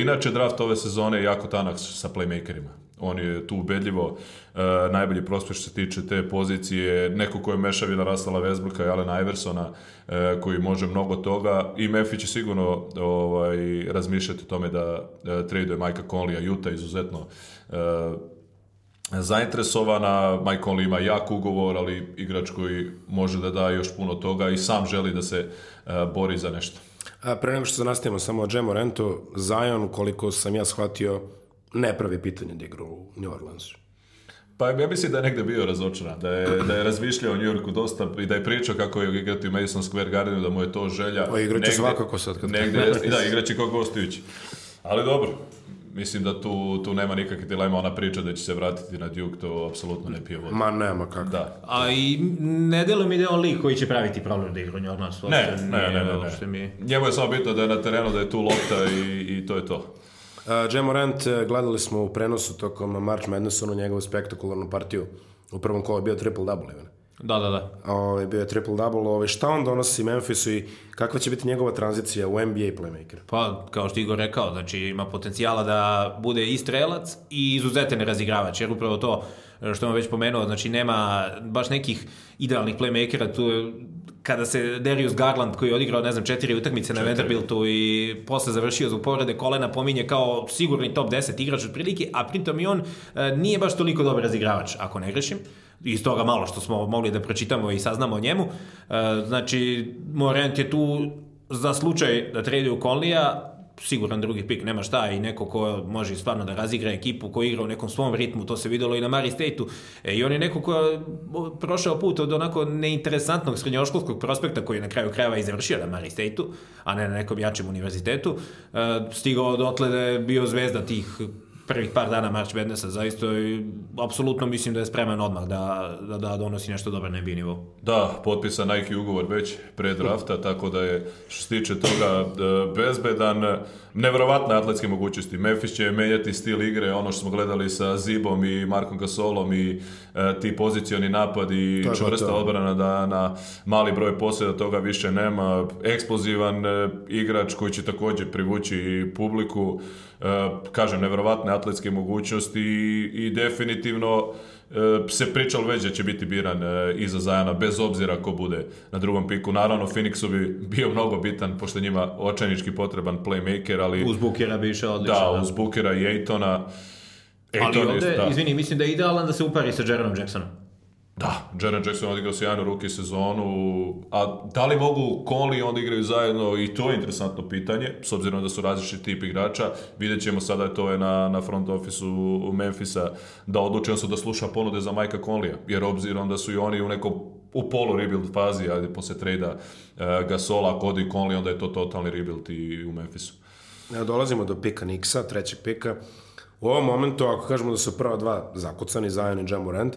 inače draft ove sezone je jako tanak sa playmakerima on je tu ubedljivo e, najbolji prospeš što se tiče te pozicije, neko ko je mešavina Rasala Vesbruka i Alena Iversona e, koji može mnogo toga i Mefi će sigurno ovaj, razmišljati o tome da e, traduje Majka Conlija, Utah izuzetno e, zainteresovana, Mike Conley ima jak ugovor, ali igrač koji može da da još puno toga i sam želi da se e, bori za nešto. A, pre nego što se nastavimo samo o Džemo Rentu, Zion, koliko sam ja shvatio, ne pravi pitanje da igra u New Orleansu. Pa ja mislim da je negde bio razočaran, da je, da je razmišljao o Yorku dosta i da je pričao kako je igrati u Madison Square Garden, da mu je to želja. Pa igraće svakako sad. Kad negde, je, da, igraće kao gostujući. Ali dobro, mislim da tu, tu nema nikakve dilema, ona priča da će se vratiti na Duke, to apsolutno ne pije vodu. Ma nema kako. Da. A i ne delo mi da je on lik koji će praviti problem da igra Njornas. Ne, ne, ne, ne, ne. Mi... Njemu je samo bitno da je na terenu, da je tu lopta i, i to je to. Uh, Jam Morant e, gledali smo u prenosu tokom March Madness onu njegovu spektakularnu partiju. U prvom kolu je bio triple-double, Ivane. Da, da, da. Ove, ovaj, bio je triple-double. Ove, ovaj, šta on donosi Memphisu i kakva će biti njegova tranzicija u NBA playmaker? Pa, kao što Igor rekao, znači ima potencijala da bude i strelac i izuzetan razigravač, jer upravo to uh, što vam već pomenuo, znači nema baš nekih idealnih playmakera, tu je, kada se Darius Garland koji je odigrao, ne znam, četiri utakmice četiri. na Vanderbiltu i posle završio zbog povrede kolena pominje kao sigurni top 10 igrač otprilike, a pritom i on e, nije baš toliko dobar razigravač, ako ne grešim iz toga malo što smo mogli da pročitamo i saznamo o njemu. E, znači, Morent je tu za slučaj da trade traduju Conlija, siguran drugi pik, nema šta i neko ko može stvarno da razigra ekipu, ko igra u nekom svom ritmu, to se videlo i na Mari State-u. E, I on je neko ko je prošao put od onako neinteresantnog srednjoškolskog prospekta koji je na kraju krajeva i završio na Mari State-u, a ne na nekom jačem univerzitetu. E, stigao dotle da je bio zvezda tih prvih par dana March Madnessa, zaista i apsolutno mislim da je spreman odmah da, da, da donosi nešto dobro na NBA nivou. Da, potpisan Nike ugovor već pre drafta, tako da je što se tiče toga e, bezbedan, nevrovatne atletske mogućnosti. Memphis će menjati stil igre, ono što smo gledali sa Zibom i Markom Gasolom i E, ti pozicioni napad i čvrsta odbrana da na mali broj posljeda toga više nema. Eksplozivan e, igrač koji će također privući publiku, e, kažem, nevjerovatne atletske mogućnosti i, i definitivno se pričalo već da će biti biran iza Zajana, bez obzira ko bude na drugom piku. Naravno, Phoenixu bi bio mnogo bitan, pošto njima očajnički potreban playmaker, ali... Uz Bukera bi išao da, odlično. Da, uz Bukera i Ejtona. E, Ali ovde, da. izvini, mislim da je idealan da se upari sa Jaredom Jacksonom. Da, Jaren Jackson odigrao se sjajnu ruke sezonu, a da li mogu Conley onda igraju zajedno i to je interesantno pitanje, s obzirom da su različiti tip igrača, vidjet ćemo sada to je na, na front office-u Memphisa da odlučio se da sluša ponude za Majka Conleya, jer obzirom da su i oni u nekom u polu rebuild fazi, ajde posle trejda uh, e, Gasola, ako odi Conley, onda je to totalni rebuild i u Memphisu. Ja, dolazimo do pika Nixa, trećeg pika. U ovom momentu, ako kažemo da su prva dva zakucani, Zion i Jamorant,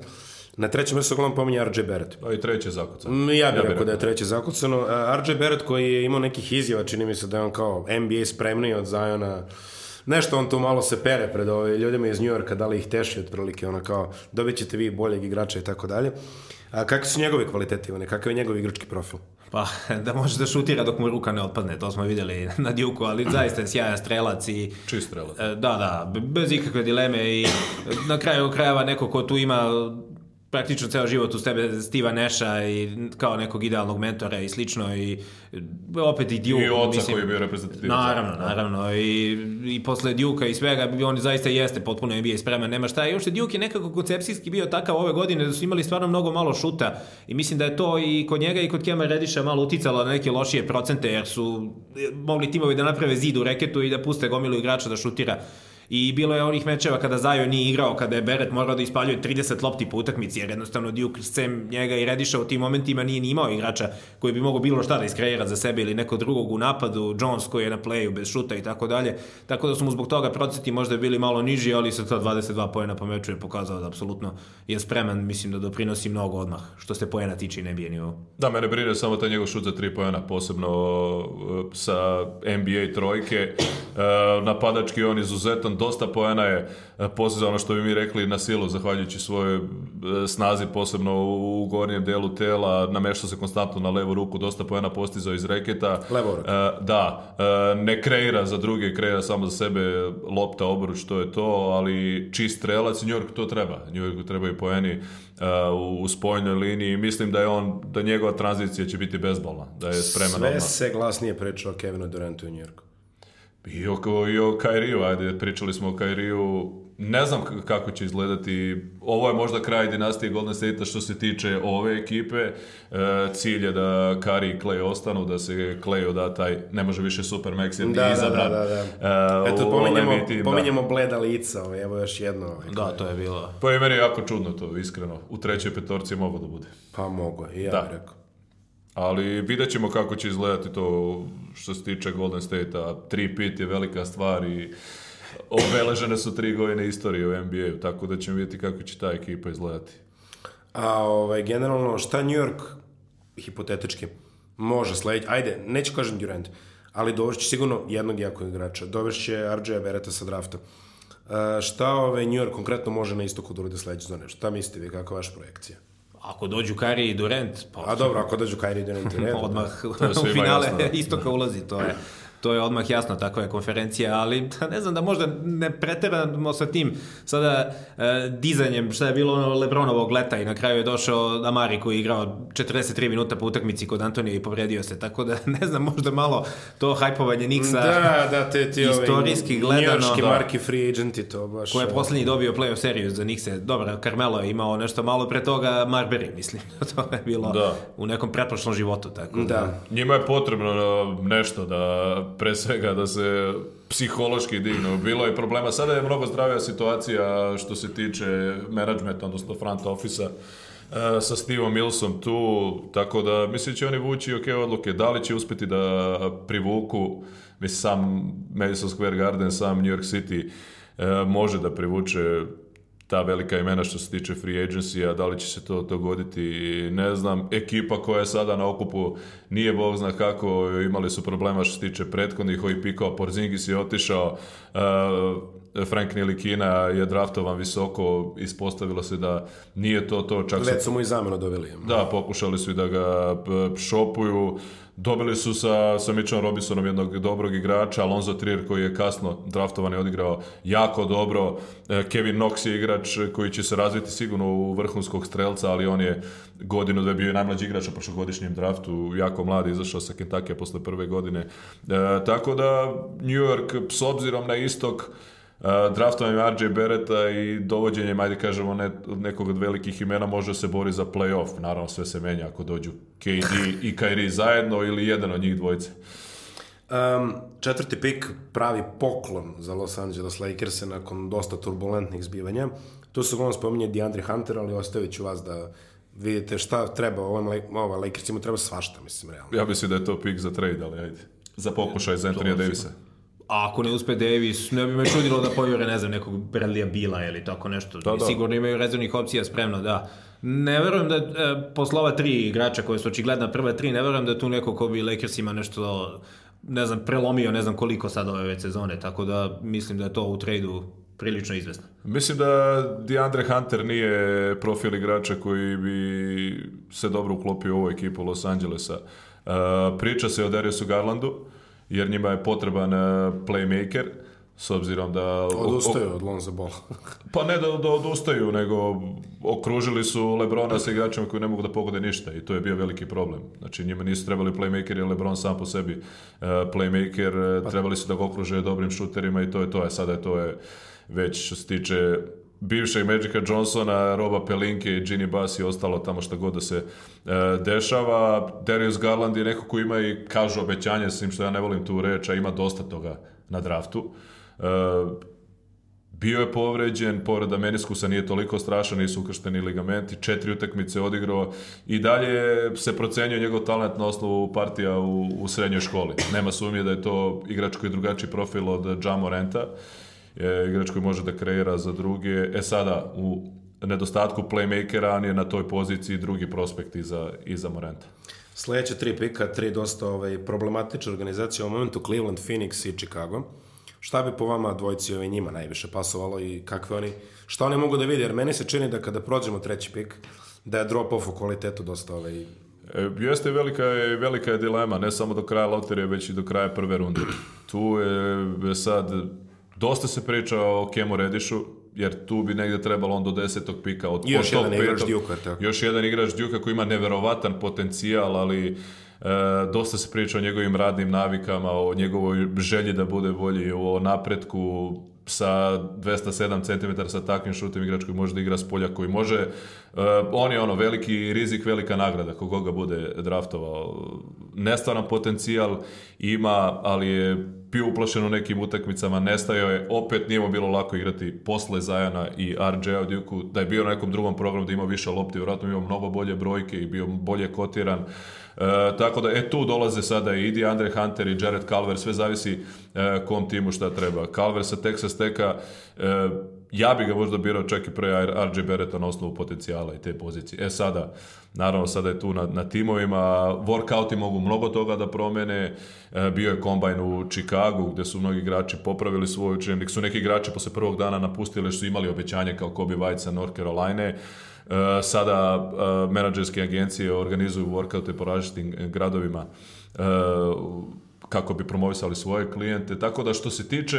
Na trećem mjestu uglavnom pominje RJ Barrett. To pa i treće zakucano. Mm, ja bih ja rekao da je da. treće zakucano. E, RJ Barrett koji je imao nekih izjava, čini mi se da je on kao NBA spremniji od Ziona, Nešto on tu malo se pere pred ove ljudima iz New Yorka, da li ih teši otprilike, ono kao dobit ćete vi boljeg igrača i tako dalje. A kakvi su njegove kvalitete, Ivane? Kakav je njegov igrački profil? Pa, da može da šutira dok mu ruka ne otpadne, to smo videli na Djuku, ali zaista je sjajan strelac i... Čist strelac. E, da, da, bez ikakve dileme i na kraju krajeva neko ko tu ima praktično ceo život uz tebe Stiva Neša i kao nekog idealnog mentora i slično i e, opet i Duke. I oca mislim, koji je bio reprezentativac. Naravno, da. naravno. I, i posle Duke i svega on zaista jeste potpuno NBA spreman, nema šta. I uopšte Duke je nekako koncepcijski bio takav ove godine da su imali stvarno mnogo malo šuta i mislim da je to i kod njega i kod Kema Rediša malo uticalo na neke lošije procente jer su e, mogli timovi da naprave zid u reketu i da puste gomilu igrača da šutira I bilo je onih mečeva kada Zajo nije igrao, kada je Beret morao da ispaljuje 30 lopti po utakmici, jer jednostavno Duke sem njega i Rediša u tim momentima nije ni imao igrača koji bi mogao bilo šta da iskreira za sebe ili neko drugog u napadu, Jones koji je na pleju bez šuta i tako dalje. Tako da su mu zbog toga proceti možda bili malo niži, ali sa ta 22 poena po meču je pokazao da apsolutno je spreman, mislim da doprinosi mnogo odmah što se poena tiče i NBA nivou. Da, mene brine samo taj njegov šut za 3 poena, posebno e, sa NBA trojke. E, napadački on izuzetan, dosta poena je e, posle ono što bi mi rekli na silu, zahvaljujući svojoj e, snazi, posebno u gornjem delu tela, namešta se konstantno na levu ruku, dosta poena postizao iz reketa. Levo e, Da, ne kreira za druge, kreira samo za sebe lopta, obruč, to je to, ali čist strelac, New York to treba. New Yorku trebaju poeni u spojnoj liniji. Mislim da je on, da njegova tranzicija će biti bezbolna, da je spreman. Sve odmah. se glasnije pričao Kevinu Durantu u New Yorku. I oko, i o Kairiju, ajde, pričali smo o Kairiju, ne znam kako će izgledati, ovo je možda kraj dinastije Golden State-a što se tiče ove ekipe, e, cilj je da Kari i Clay ostanu, da se Clay oda taj, ne može više Super Max jer da, da, da izabran. Da, da, da. E, Eto, pominjemo, biti, da. pominjemo da. bleda lica, ovaj, evo još jedno. Ovaj, da, to je bilo. Pa je meni jako čudno to, iskreno, u trećoj petorci mogu da bude. Pa mogo, i ja da. rekao. Ali vidjet ćemo kako će izgledati to što se tiče Golden State-a. Tri pit je velika stvar i obeležene su tri godine istorije u NBA-u, tako da ćemo vidjeti kako će ta ekipa izgledati. A ovaj, generalno, šta New York, hipotetički, može sledeći, ajde, neću kažem Durant, ali dovešće sigurno jednog jakog igrača, dovešće RJ Bereta sa drafta. Uh, šta ove ovaj, New York konkretno može na istoku da uradi sledeće zone? Šta mislite vi, kako je vaša projekcija? Ako dođu Kairi i Durant, pa... A dobro, ako dođu Kairi i Durant, i Durant odmah to je u finale istoka da. ulazi, to je. E, to je odmah jasno, takva je konferencija, ali ne znam da možda ne preteramo sa tim sada e, dizanjem, šta je bilo ono Lebronovog leta i na kraju je došao Amari koji je igrao 43 minuta po utakmici kod Antonija i povredio se, tako da ne znam, možda malo to hajpovanje Niksa da, da, te ti istorijski gledano. Njorški da, marki free agenti to baš. Ko je e. poslednji dobio playoff seriju za Nikse, dobro, Carmelo je imao nešto malo pre toga Marbury, mislim, to je bilo da. u nekom pretprošlom životu, tako da. da. Njima je potrebno nešto da pre svega da se psihološki dignu. Bilo je problema. Sada je mnogo zdravija situacija što se tiče menadžmenta, odnosno front ofisa e, sa Steveom Millsom tu, tako da mislim da će oni vući ok odluke. Da li će uspeti da privuku, mislim sam Madison Square Garden, sam New York City e, može da privuče ta velika imena što se tiče free agency, a da li će se to dogoditi, ne znam. Ekipa koja je sada na okupu nije bog zna kako, imali su problema što se tiče prethodnih, ovih pikao, Porzingis je otišao. Uh, Frank Nilikina je draftovan visoko, ispostavilo se da nije to to. Čak Već su mu i zamenu doveli. Da, pokušali su i da ga e, šopuju. Dobili su sa, sa Mitchom Robinsonom jednog dobrog igrača, Alonzo Trier koji je kasno draftovan i odigrao jako dobro. E, Kevin Knox je igrač koji će se razviti sigurno u vrhunskog strelca, ali on je godinu da je bio najmlađi igrač u prošlogodišnjem draftu, jako mlad, izašao sa Kentakija posle prve godine. E, tako da New York s obzirom na istok Uh, eh, draftom RJ Bereta i dovođenjem, ajde kažemo, ne, nekog od velikih imena može se bori za playoff. Naravno sve se menja ako dođu KD i Kyrie zajedno ili jedan od njih dvojice. Um, četvrti pik pravi poklon za Los Angeles Lakers nakon dosta turbulentnih zbivanja. Tu se uglavnom spominje DeAndre Hunter, ali ostavit ću vas da vidite šta treba ovom, ova Lakersima treba svašta, mislim, realno. Ja mislim da je to pik za trade, ali ajde. Za pokušaj za Anthony Davisa. Mislim. A ako ne uspe Davis, ne bi me čudilo da pojure, ne znam, nekog Bradleya Bila ili tako nešto. Pa da, da. Sigurno imaju rezervnih opcija spremno, da. Ne verujem da, e, posle ova tri igrača koje su očigledna prva tri, ne verujem da tu neko ko bi Lakersima nešto, ne znam, prelomio, ne znam koliko sad ove već sezone, tako da mislim da je to u tradu prilično izvesno. Mislim da DeAndre Hunter nije profil igrača koji bi se dobro uklopio u ovu ekipu Los Angelesa. E, priča se o Dariusu Garlandu, jer njima je potreban e, playmaker s obzirom da... Odustaju od Lonza Ball. pa ne da, da odustaju, nego okružili su Lebrona sa igračima koji ne mogu da pogode ništa i to je bio veliki problem. Znači njima nisu trebali playmaker jer Lebron sam po sebi e, playmaker, e, pa- trebali su da ga okruže dobrim šuterima i to je to, a sada je to je već što se tiče bivšeg Magica Johnsona, Roba Pelinke i Ginny Bass i ostalo tamo šta god da se e, dešava. Darius Garland je neko ko ima i kažu obećanje, s tim što ja ne volim tu reč, a ima dosta toga na draftu. E, bio je povređen, povreda meniskusa nije toliko strašan, nisu ukršteni ligamenti, četiri utakmice odigrao i dalje se procenjuje njegov talent na osnovu partija u, u srednjoj školi. Nema sumnje da je to igrač koji je drugačiji profil od Jamorenta. Renta e, igrač koji može da kreira za druge. E sada, u nedostatku playmakera, on je na toj poziciji drugi prospekt iza, iza Morenta. Sledeća tri pika, tri dosta ovaj, problematične organizacije u momentu Cleveland, Phoenix i Chicago. Šta bi po vama dvojci ove njima najviše pasovalo i kakve oni, šta oni mogu da vide? Jer meni se čini da kada prođemo treći pik, da je drop off u kvalitetu dosta ovaj, e, Jeste velika je, velika je dilema, ne samo do kraja loterije, već i do kraja prve runde. Tu je e, sad Dosta se priča o Kemu Redišu, jer tu bi negde trebalo on do desetog pika. Od, još, od jedan petog, igrač Djuka, tako. još jedan igrač Djuka koji ima neverovatan potencijal, ali E, dosta se priča o njegovim radnim navikama, o njegovoj želji da bude bolji, o napretku sa 207 cm sa takvim šutem igrač koji može da igra s polja koji može. E, on je ono veliki rizik, velika nagrada koga bude draftovao. Nestvaran potencijal ima, ali je bio uplašen u nekim utakmicama, nestajao je, opet nije mu bilo lako igrati posle Zajana i RJ-a u Duke-u, da je bio na nekom drugom programu da ima više lopti, vjerojatno imao mnogo bolje brojke i bio bolje kotiran. E, tako da, e tu dolaze sada i Idi Andre Hunter i Jared Calver, sve zavisi e, kom timu šta treba. Calver sa Texas Teka e, ja bi ga možda birao čak i pre RG Bereta na osnovu potencijala i te pozicije. E sada, naravno sada je tu na, na timovima, workouti mogu mnogo toga da promene, e, bio je kombajn u Chicagu gde su mnogi igrači popravili svoj učinak, su neki igrači posle prvog dana napustili jer su imali obećanje kao Kobe White sa North Carolina, e, sada e, menadžerske agencije organizuju workoute po različitim gradovima kako bi promovisali svoje klijente. Tako da što se tiče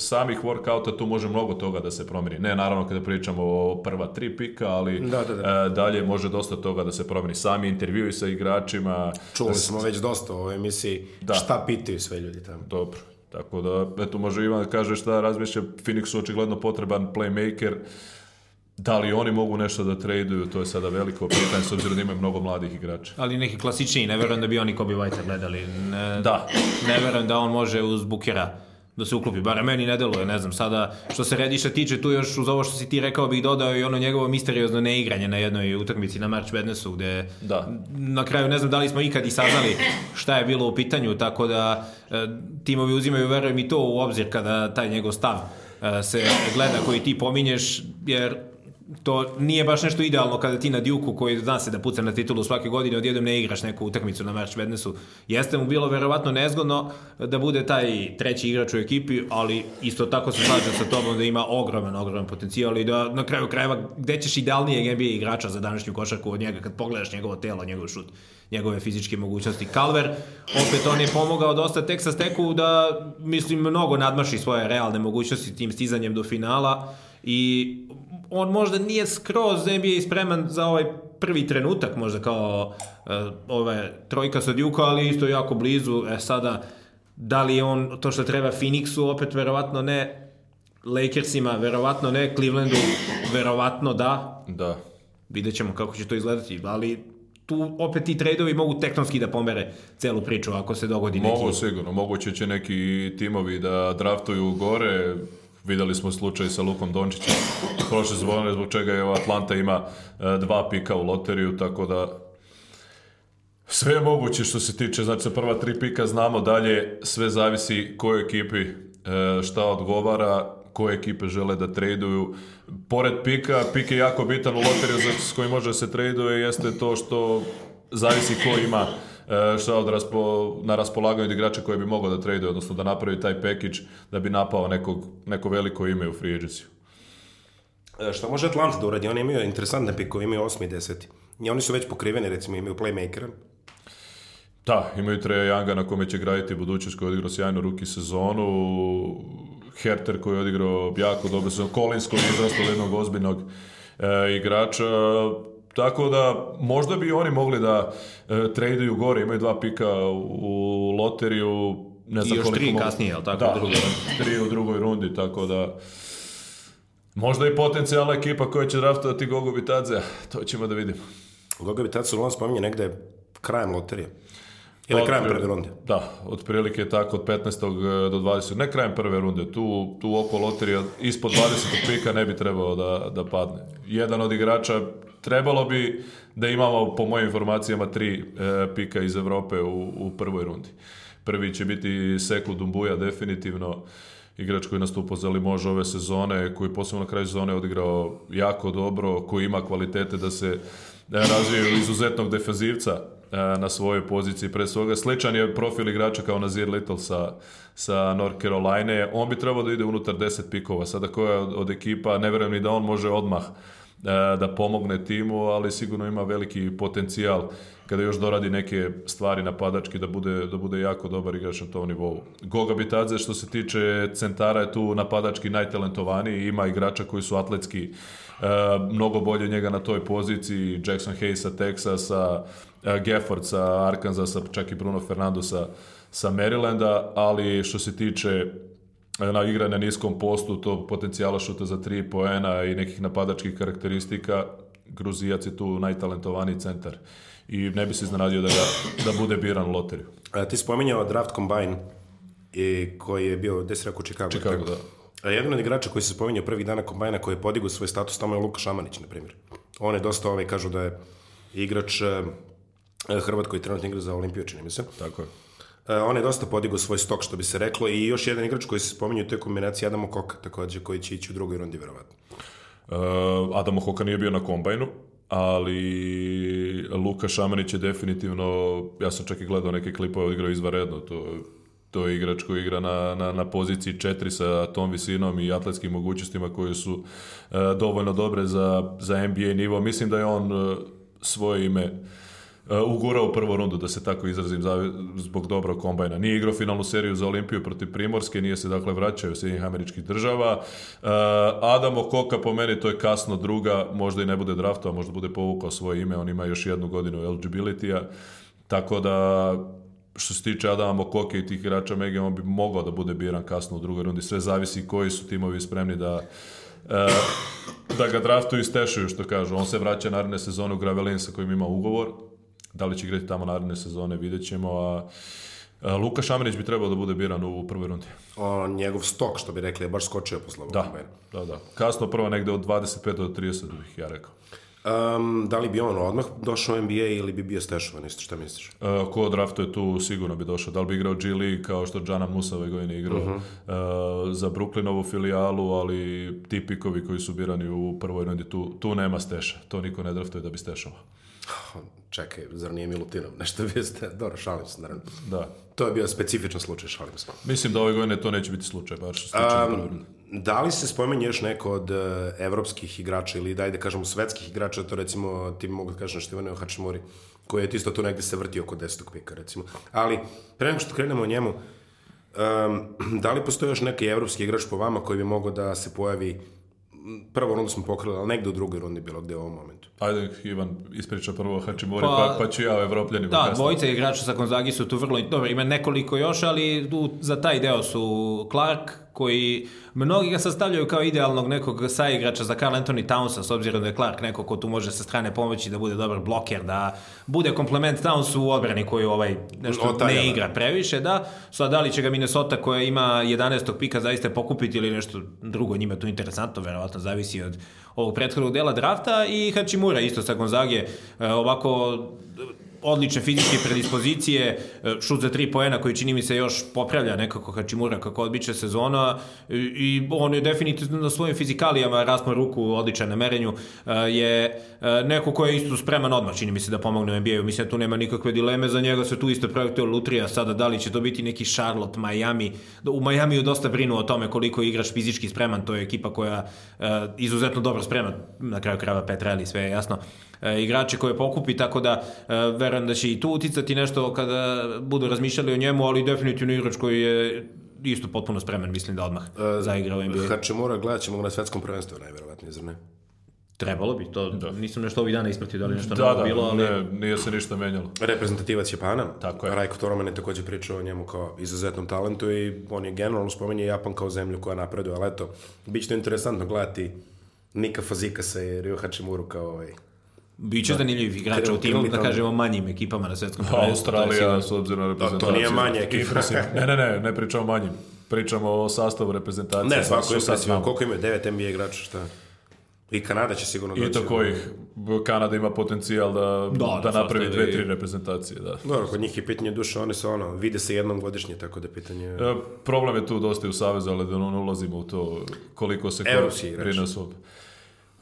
samih workouta tu može mnogo toga da se promijeni. Ne naravno kada pričamo o prva tri pika, ali da, da, da. E, dalje može dosta toga da se promijeni. Sami intervjui sa igračima. Čuli smo već dosta u ovoj emisiji da. šta pitaju sve ljudi tamo. Dobro. Tako da, eto, može Ivan da kaže šta razmišlja, Phoenixu očigledno potreban playmaker, Da li oni mogu nešto da traduju, to je sada veliko pitanje, s obzirom da imaju mnogo mladih igrača. Ali neki klasičniji, ne verujem da bi oni Kobe White gledali. Ne, da. Ne verujem da on može uz Bukera da se uklopi, bar meni ne deluje, ne znam, sada što se Rediša tiče, tu još uz ovo što si ti rekao bih dodao i ono njegovo misteriozno neigranje na jednoj utakmici na March Madnessu gde da. na kraju ne znam da li smo ikad i saznali šta je bilo u pitanju, tako da e, timovi uzimaju, verujem i to u obzir kada taj njegov stav e, se gleda koji ti pominješ, jer to nije baš nešto idealno kada ti na Duke-u koji zna se da puca na titulu svake godine odjednom ne igraš neku utakmicu na March Madnessu. Jeste mu bilo verovatno nezgodno da bude taj treći igrač u ekipi, ali isto tako se slažem sa tobom da ima ogroman, ogroman potencijal i da na kraju krajeva gde ćeš idealnijeg NBA igrača za današnju košarku od njega kad pogledaš njegovo telo, njegov šut, njegove fizičke mogućnosti. Calver, opet on je pomogao dosta Texas Techu da, mislim, mnogo nadmaši svoje realne mogućnosti tim stizanjem do finala i on možda nije skroz NBA spreman za ovaj prvi trenutak, možda kao uh, e, ove trojka sa Djuka, ali isto jako blizu. E sada, da li je on to što treba Phoenixu, opet verovatno ne. Lakersima, verovatno ne. Clevelandu, verovatno da. Da. Vidjet ćemo kako će to izgledati, ali tu opet i tradovi mogu tektonski da pomere celu priču ako se dogodi mogu, neki... Mogu sigurno, moguće će neki timovi da draftuju gore, Videli smo slučaj sa Lukom Dončićem prošle sezone zbog čega je Atlanta ima e, dva pika u loteriju, tako da sve je moguće što se tiče, znači prva tri pika znamo dalje, sve zavisi kojoj ekipi e, šta odgovara, koje ekipe žele da traduju. Pored pika, pik je jako bitan u loteriju s kojim može da se traduje, jeste to što zavisi ko ima E, šta od raspo, na raspolaganju od igrača koje bi mogao da trade, odnosno da napravi taj package da bi napao nekog, neko veliko ime u free agency. E, šta može Atlanta da uradi? Oni imaju interesantne pikove, imaju 8 i 10. I oni su već pokriveni, recimo imaju playmakera, Da, imaju Treja Younga na kome će graditi budućnost koji je odigrao sjajnu ruki sezonu, Herter koji je odigrao jako dobro sezonu, Collins koji je izrastao jednog ozbiljnog e, igrača, Tako da možda bi oni mogli da e, traduju gore, imaju dva pika u, loteriju, ne znam I još tri mogu... kasnije, al tako? Da, u drugoj, da, tri u drugoj rundi, tako da... Možda i potencijalna ekipa koja će draftovati Gogo Bitadze, to ćemo da vidimo. Gogo Bitadze, on spominje negde krajem loterije. Ili pa, krajem prve runde. Da, otprilike tako od 15. E, do 20. Ne krajem prve runde, tu, tu oko loterija ispod 20. pika ne bi trebao da, da padne. Jedan od igrača trebalo bi da imamo, po mojim informacijama, tri e, pika iz Europe u, u prvoj rundi. Prvi će biti Seku Dumbuja, definitivno igrač koji nastupao za Limož ove sezone, koji posebno na kraju sezone odigrao jako dobro, koji ima kvalitete da se e, razvije izuzetnog defenzivca e, na svojoj poziciji pre svoga. Sličan je profil igrača kao Nazir Little sa, sa North Carolina. On bi trebao da ide unutar 10 pikova. Sada koja od, od ekipa, ne verujem ni da on može odmah Da, da pomogne timu, ali sigurno ima veliki potencijal kada još doradi neke stvari napadački da bude, da bude jako dobar igrač na tom nivou. Goga Bitadze što se tiče centara je tu napadački najtalentovaniji, ima igrača koji su atletski e, mnogo bolje njega na toj poziciji, Jackson Hayesa, Texasa, e, Gafford sa Arkansasa, čak i Bruno Fernando sa, sa Marylanda, ali što se tiče na igra na niskom postu, to potencijala šuta za tri poena i nekih napadačkih karakteristika, Gruzijac je tu najtalentovaniji centar. I ne bi se iznenadio da, ga, da bude biran u loteriju. A, ti spominjao Draft Combine i koji je bio, gde si Chicago? Chicago, da. A jedan od igrača koji se spominjao prvih dana kombajna koji je podigao svoj status tamo je Luka Šamanić, na primjer. On je dosta, ove, ovaj, kažu da je igrač eh, Hrvat koji trenutno igra za Olimpiju, čini mi se. Tako je. E, on je dosta podigao svoj stok, što bi se reklo, i još jedan igrač koji se spominju, to je kombinacija Adamo Koka, takođe, koji će ići u drugoj rundi, verovatno. Uh, Adamo Koka nije bio na kombajnu, ali Luka Šamanić je definitivno, ja sam čak i gledao neke klipove, odigrao izvaredno, to, to je igrač koji igra na, na, na poziciji 4 sa tom visinom i atletskim mogućnostima koje su uh, dovoljno dobre za, za NBA nivo. Mislim da je on uh, svoje ime uh, Uh, ugurao u prvu rundu, da se tako izrazim, zbog dobrog kombajna. Nije igrao finalnu seriju za Olimpiju protiv Primorske, nije se dakle vraćao u Sjedinjih američkih država. Uh, Adamo Koka, po meni, to je kasno druga, možda i ne bude draftova, možda bude povukao svoje ime, on ima još jednu godinu eligibility-a, tako da što se tiče Adama Mokoke i tih igrača Mega, on bi mogao da bude biran kasno u drugoj rundi. Sve zavisi koji su timovi spremni da, uh, da ga draftuju i stešuju, što kažu. On se vraća naredne sezone u Gravelin sa kojim ima ugovor, Da li će igrati tamo naredne sezone, vidjet ćemo, a Luka Šamirić bi trebao da bude biran u prvoj rundi. O, njegov stok, što bi rekli, je baš skočio posle ovog da, da, da. Kasno prvo negde od 25 do 30, bih ja rekao. Um, da li bi on odmah došao u NBA ili bi bio stešovan isto, šta misliš? Uh, ko draftuje tu sigurno bi došao. Da li bi igrao G League kao što Džana Musa ove godine igrao uh -huh. uh, za Brooklynovu filijalu, ali ti pikovi koji su birani u prvoj rundi, tu, tu nema steša. To niko ne draftuje da bi stešao. čekaj, zar nije Milutinom nešto vi dobro, šalim se, naravno. Da. To je bio specifičan slučaj, šalim se. Mislim da ove godine to neće biti slučaj, baš slučaj um, Da li se spomenje još neko od uh, evropskih igrača ili daj da kažemo svetskih igrača, to recimo ti mogu da kažem Števaneo Hačimori, koji je isto tu negde se vrti oko 10. pika recimo. Ali pre nego što krenemo o njemu, um, da li postoji još neki evropski igrač po vama koji bi mogao da se pojavi prvo rundu smo pokrili, ali negde u drugoj rundi bilo, gde u ovom momentu. Ajde, Ivan, ispriča prvo Hačimori, pa, pa, pa ću ja o ovaj, Evropljanima. Da, kasno. dvojica igrača sa Gonzagi su tu vrlo, dobro, ima nekoliko još, ali tu, za taj deo su Clark, koji mnogi ga sastavljaju kao idealnog nekog saigrača za Carl Anthony Townsa, s obzirom da je Clark neko ko tu može sa strane pomoći da bude dobar bloker, da bude komplement Townsu u odbrani koju ovaj nešto Otajala. ne igra previše, da. Sad, da li će ga Minnesota koja ima 11. pika zaista pokupiti ili nešto drugo njima tu interesantno, verovatno zavisi od ovog prethodnog dela drafta i Hachimura isto sa Gonzage, e, ovako odlične fizičke predispozicije, e, šut za tri poena koji čini mi se još popravlja nekako Hačimura kako odbiče sezona i on je definitivno na svojim fizikalijama raspon ruku odličan na merenju e, je e, neko ko je isto spreman odmah čini mi se da pomogne u NBA-u. Mislim da tu nema nikakve dileme, za njega se tu isto projektuje Lutrija sada, da li će to biti neki Charlotte, Miami. Da, u Miamiju dosta brinu o tome koliko je igrač fizički spreman, to je ekipa koja izuzetno dobro sprema, na kraju krava Petra, ali sve je jasno. E, igrače koje pokupi, tako da e, verujem da će i tu uticati nešto kada budu razmišljali o njemu, ali definitivno igrač koji je isto potpuno spreman, mislim da odmah e, zaigra u NBA. Hačemura gledat ćemo na svetskom prvenstvu, najverovatnije, zar ne? Trebalo bi, to da. nisam nešto ovih dana ispratio da li nešto da, novo da, bilo, ali... Ne, nije se ništa menjalo. Reprezentativac Japana, Tako je. Rajko Toroman je takođe pričao o njemu kao izuzetnom talentu i on je generalno spomenuo Japan kao zemlju koja napreduje, ali eto, bit će to interesantno gledati Nika Fazikasa i Ryo Hačimuru kao ovaj Biće da. zanimljivih igrača u timu, da kažemo manjim ekipama na svetskom pa, Australija, s obzirom na reprezentaciju. Da, to nije manje ekipa. ne, ne, ne, ne pričamo manjim. Pričamo o sastavu reprezentacije. Ne, svako je Koliko imaju? Devet NBA igrača, šta? I Kanada će sigurno doći. I to kojih. Kanada ima potencijal da, da, da, da napravi dve, tri reprezentacije. Da. Dobro, kod njih je pitanje duša, oni su ono, vide se jednom godišnje, tako da pitanje... E, problem je tu dosta i u Savezu, ali da ne ulazimo u to koliko se... Evropski igrač.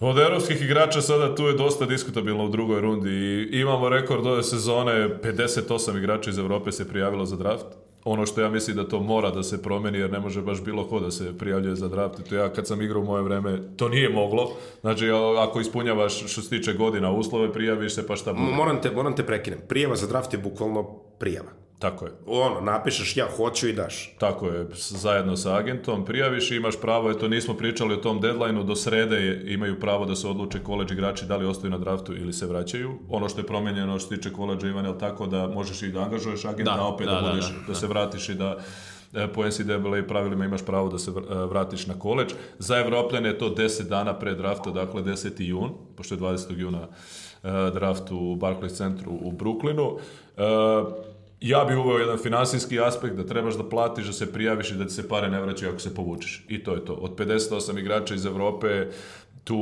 Od europskih igrača sada tu je dosta diskutabilno u drugoj rundi i imamo rekord ove sezone, 58 igrača iz Evrope se prijavilo za draft. Ono što ja mislim da to mora da se promeni jer ne može baš bilo ko da se prijavljuje za draft. to ja kad sam igrao u moje vreme, to nije moglo. Znači ako ispunjavaš što se tiče godina uslove, prijaviš se pa šta bude. Moram te, moram te prekinem. Prijava za draft je bukvalno prijava. Tako je. Ono, napišeš ja hoću i daš. Tako je, zajedno sa agentom prijaviš i imaš pravo, eto nismo pričali o tom deadline-u, do srede je, imaju pravo da se odluče koleđ igrači da li ostaju na draftu ili se vraćaju. Ono što je promenjeno što se tiče koleđa Ivan, je tako da možeš i da angažuješ agenta, da, opet da, da, da, budeš, da, da, da se vratiš i da e, po NCAA pravilima imaš pravo da se e, vratiš na koleđ. Za Evropljane je to 10 dana pre drafta, dakle 10. jun, pošto je 20. juna e, draft u Barclays centru u Brooklynu ja bi uveo jedan finansijski aspekt da trebaš da platiš, da se prijaviš i da ti se pare ne vraćaju ako se povučeš. I to je to. Od 58 igrača iz Evrope tu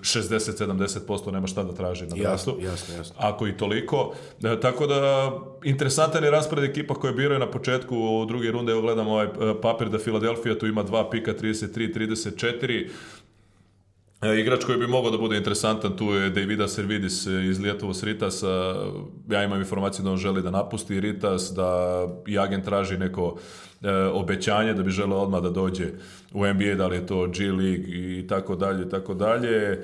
60-70% nema šta da traži na drastu. Jasno, jasno, jasno. Ako i toliko. E, tako da, interesantan je raspored ekipa koje biraju na početku druge runde. Evo gledam ovaj e, papir da Filadelfija tu ima dva pika, 33-34. E, igrač koji bi mogao da bude interesantan tu je Davida Servidis iz Lijetovos Ritasa. Ja imam informaciju da on želi da napusti Ritas, da i agent traži neko Eh, obećanje da bi želeo odmah da dođe u NBA, da li je to G League i tako dalje, tako dalje. Eh,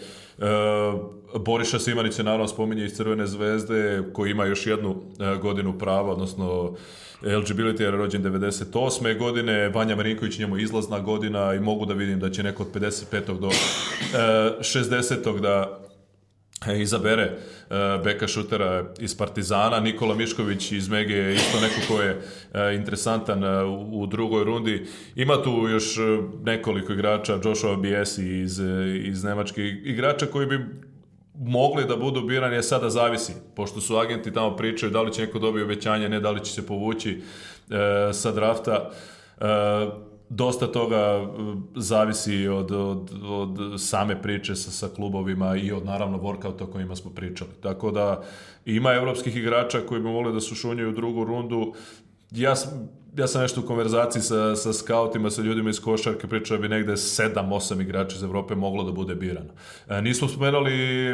Boriša Simanić se naravno spominje iz Crvene zvezde koji ima još jednu eh, godinu prava, odnosno eligibility je rođen 98. godine, Vanja Marinković njemu izlazna godina i mogu da vidim da će neko od 55. do 60. da E, izabere e, beka šutera iz Partizana, Nikola Mišković iz Mege je isto neko ko je e, interesantan u drugoj rundi. Ima tu još nekoliko igrača, Joshua B.S. iz, iz Nemačke, igrača koji bi mogli da budu birani, a sada zavisi, pošto su agenti tamo pričaju da li će neko dobiti obećanje, ne da li će se povući sa drafta dosta toga zavisi od, od, od same priče sa, sa klubovima i od naravno workouta o kojima smo pričali. Tako da ima evropskih igrača koji bi volili da se šunjaju drugu rundu, ja sam ja sam nešto u konverzaciji sa, sa skautima, sa ljudima iz košarke, pričao bi negde 7-8 igrača iz Evrope moglo da bude birano. E, nismo spomenuli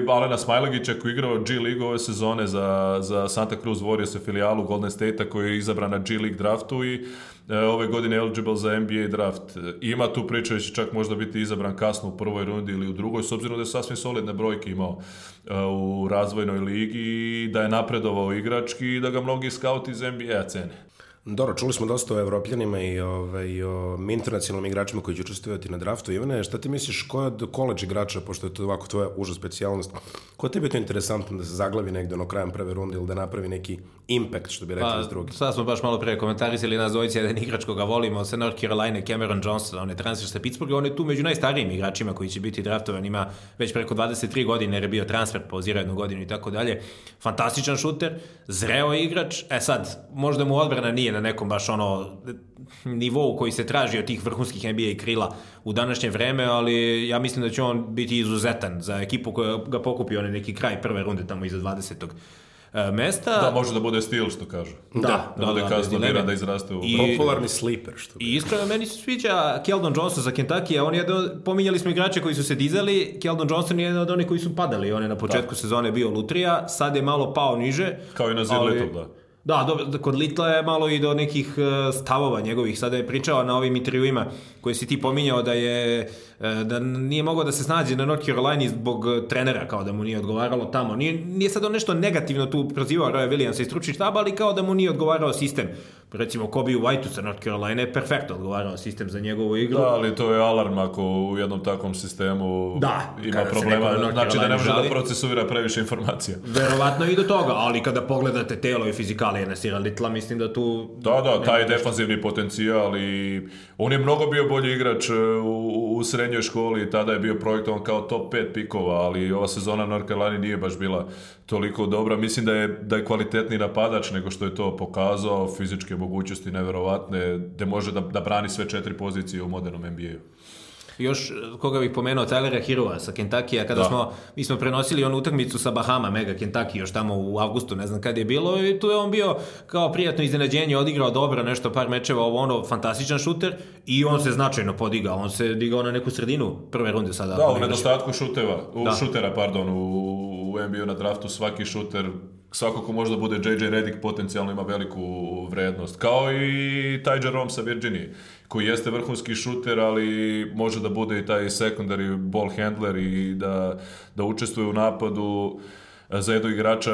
Alena Smajlagića koji igrao G League ove sezone za, za Santa Cruz Warriors filijalu Golden State-a koji je izabran na G League draftu i e, ove godine eligible za NBA draft. E, ima tu priča da će čak možda biti izabran kasno u prvoj rundi ili u drugoj, s obzirom da je sasvim solidne brojke imao e, u razvojnoj ligi i da je napredovao igrački i da ga mnogi skauti iz NBA cene. Dobro, čuli smo dosta o evropljanima i, ovaj, i o internacionalnim igračima koji će učestvovati na draftu. Ivane, šta ti misliš, ko je od koleđ igrača, pošto je to ovako tvoja uža specijalnost, ko tebi je to interesantno da se zaglavi negde ono krajem prve runde ili da napravi neki impact, što bi rekli pa, s drugi? Sada smo baš malo pre komentarisali nas dvojice, jedan igrač koga volimo, sa North Carolina, Cameron Johnson, on je transfer sa Pittsburgha, on je tu među najstarijim igračima koji će biti draftovan, ima već preko 23 godine jer je bio transfer, pauzira jednu godinu i tako dalje. Fantastičan šuter, zreo igrač, e sad, možda mu odbrana nije na nekom baš ono nivou koji se traži od tih vrhunskih NBA krila u današnje vreme, ali ja mislim da će on biti izuzetan za ekipu koja ga pokupi onaj neki kraj prve runde tamo iza 20 e, mesta. Da, može da bude stil, što kažu. Da, da, da bude da, kasno da, da, da, bira da izraste u... I, popularni sleeper, što bi. I iskreno, meni se sviđa Keldon Johnson za Kentucky, a on je jedan, pominjali smo igrače koji su se dizali, Keldon Johnson je jedan od onih koji su padali, on je na početku da. sezone bio Lutrija, sad je malo pao niže. Kao i na Zirletu, ali, da. Da, do, kod Litla je malo i do nekih e, stavova njegovih. Sada je pričao na ovim intervjuima koje si ti pominjao da je E, da nije mogao da se snađe na North Carolina zbog e, trenera, kao da mu nije odgovaralo tamo. Nije, nije sad on nešto negativno tu prozivao Roy Williamsa i stručni štab, ali kao da mu nije odgovarao sistem. Recimo, Kobe White-u sa North Carolina je perfektno odgovarao sistem za njegovu igru. Da, ali to je alarm ako u jednom takvom sistemu da, ima problema. Znači da ne može da žali. da procesuira previše informacija. Verovatno i do toga, ali kada pogledate telo i fizikalije na Sira Litla, mislim da tu... Da, da, taj defanzivni potencijal i on je mnogo bio bolji igrač e, u, u srednjoj srednjoj školi, tada je bio projektovan kao top 5 pikova, ali ova sezona North Carolina nije baš bila toliko dobra. Mislim da je, da je kvalitetni napadač nego što je to pokazao, fizičke mogućnosti neverovatne, da može da, da brani sve četiri pozicije u modernom NBA-u još e, koga bih pomenuo, Tylera Hirova sa Kentakija, kada da. smo, mi smo prenosili onu utakmicu sa Bahama, mega Kentucky, još tamo u avgustu, ne znam kad je bilo, i tu je on bio kao prijatno iznenađenje, odigrao dobro, nešto par mečeva, ovo ono, fantastičan šuter, i on se značajno podigao, on se digao na neku sredinu prve runde sada. Da, u nedostatku šuteva, u da. šutera, pardon, u, u NBA na draftu svaki šuter svako ko možda bude JJ Redick potencijalno ima veliku vrednost. Kao i Ty Jerome sa Virginije koji jeste vrhunski šuter, ali može da bude i taj secondary ball handler i da, da učestvuje u napadu. Uh, za jednog igrača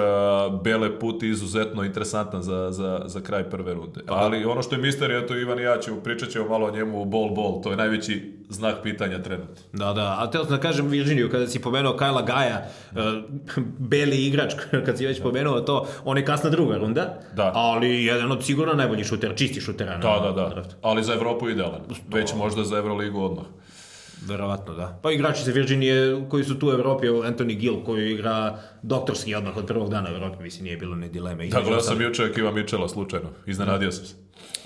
Bele put izuzetno interesantan za, za, za kraj prve runde. Pa da. Ali ono što je misterija, to Ivan i ja ćemo pričat ćemo malo o njemu bol bol, to je najveći znak pitanja trenutno. Da, da, a teo sam da kažem Virginiju, kada si pomenuo Kajla Gaja, uh, beli igrač, kad si već da. pomenuo to, on je kasna druga runda, da. ali jedan od sigurno najboljih šuter, čisti šutera. Da, na, da, da, ali za Evropu idealan, već možda za Euroligu odmah. Verovatno, da. Pa igrači sa Virginije koji su tu u Evropi, Anthony Gill koji igra doktorski odmah od prvog dana u Evropi, mislim nije bilo ne dileme. Da, gledao sam juče Kiva Mičela slučajno, iznenadio sam se.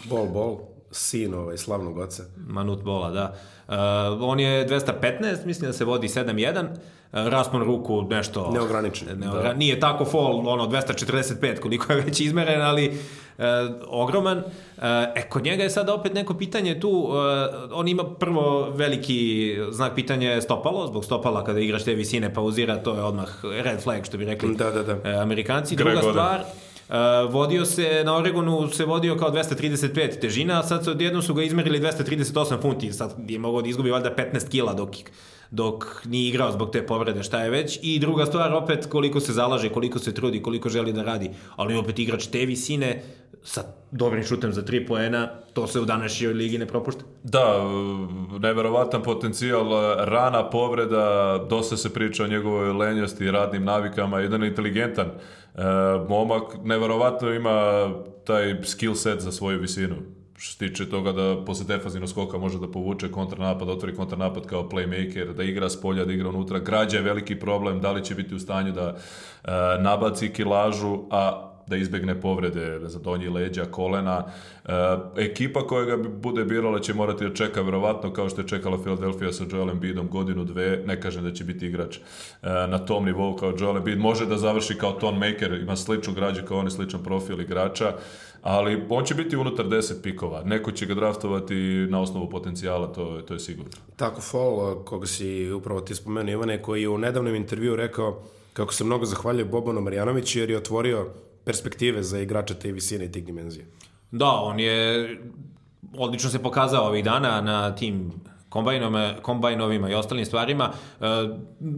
Bol, bol, sin ovaj, slavnog oca. Manut Bola, da. Uh, on je 215, mislim da se vodi 7-1 raspon ruku nešto... Neograničen. Neogra... Da. Nije tako fall, ono, 245 koliko je već izmeren, ali e, ogroman. E, e, kod njega je sada opet neko pitanje tu, e, on ima prvo veliki znak pitanja stopalo, zbog stopala kada igraš te visine pauzira, to je odmah red flag, što bi rekli da, da, da. E, Amerikanci. Druga stvar, Uh, vodio se, na Oregonu se vodio kao 235 težina, a sad se odjedno su ga izmerili 238 funti, sad je mogao da izgubi valjda 15 kila dok dok nije igrao zbog te povrede, šta je već. I druga stvar, opet, koliko se zalaže, koliko se trudi, koliko želi da radi. Ali opet igrač te visine, sa dobrim šutem za tri poena, to se u današnjoj ligi ne propušta. Da, neverovatan potencijal, rana povreda, dosta se priča o njegovoj lenjosti i radnim navikama, jedan inteligentan e, momak, neverovatno ima taj skill set za svoju visinu što se tiče toga da posle defanzivnog skoka može da povuče kontranapad, otvori kontranapad kao playmaker, da igra s polja, da igra unutra. Građa je veliki problem, da li će biti u stanju da e, nabaci kilažu, a da izbegne povrede za donji leđa, kolena. E, ekipa koja ga bude birala će morati da čeka verovatno kao što je čekala Philadelphia sa Joel Embiidom godinu, dve, ne kažem da će biti igrač e, na tom nivou kao Joel Embiid, može da završi kao ton maker, ima sličnu građu kao on i sličan profil igrača ali on će biti unutar 10 pikova. Neko će ga draftovati na osnovu potencijala, to, je, to je sigurno. Tako, Fall, koga si upravo ti spomenuo, Ivane, koji je u nedavnom intervju rekao kako se mnogo zahvaljuje Bobanu Marjanoviću jer je otvorio perspektive za igrača te visine i tih dimenzije. Da, on je odlično se pokazao ovih dana na tim kombajnom, kombajnovima i ostalim stvarima, eh,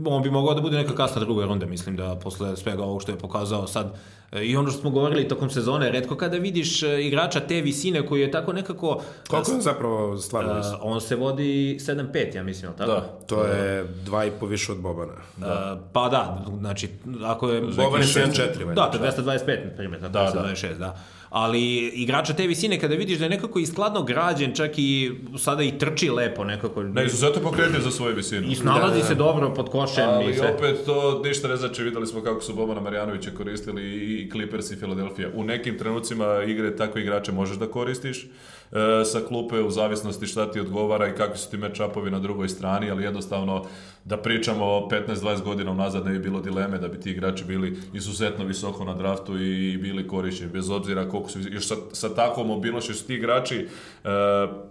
on bi mogao da bude neka kasna druga runda, mislim da posle svega ovog što je pokazao sad eh, i ono što smo govorili tokom sezone, redko kada vidiš eh, igrača te visine koji je tako nekako... Koliko je zapravo stvarno visina? On se vodi 7-5, ja mislim, ali tako? Da, to je 2,5 i više od Bobana. Da. Pa da, znači, ako je... Boban je 7-4. Da, to je 225, na primjer, da, da, 26, da ali igrača te visine kada vidiš da je nekako i skladno građen, čak i sada i trči lepo nekako. Ne, da, izuzetno pokretljiv za svoju visinu. I snalazi da, da. se dobro pod košem. Ali i opet to ništa ne znači, videli smo kako su Bobana Marjanovića koristili i Clippers i Philadelphia. U nekim trenucima igre takve igrače možeš da koristiš, E, sa klupe u zavisnosti šta ti odgovara i kakvi su ti matchupovi na drugoj strani, ali jednostavno da pričamo 15-20 godina unazad ne bi bilo dileme da bi ti igrači bili izuzetno visoko na draftu i bili korišćeni, bez obzira koliko su, još sa, sa takvom mobilnošću su ti igrači e,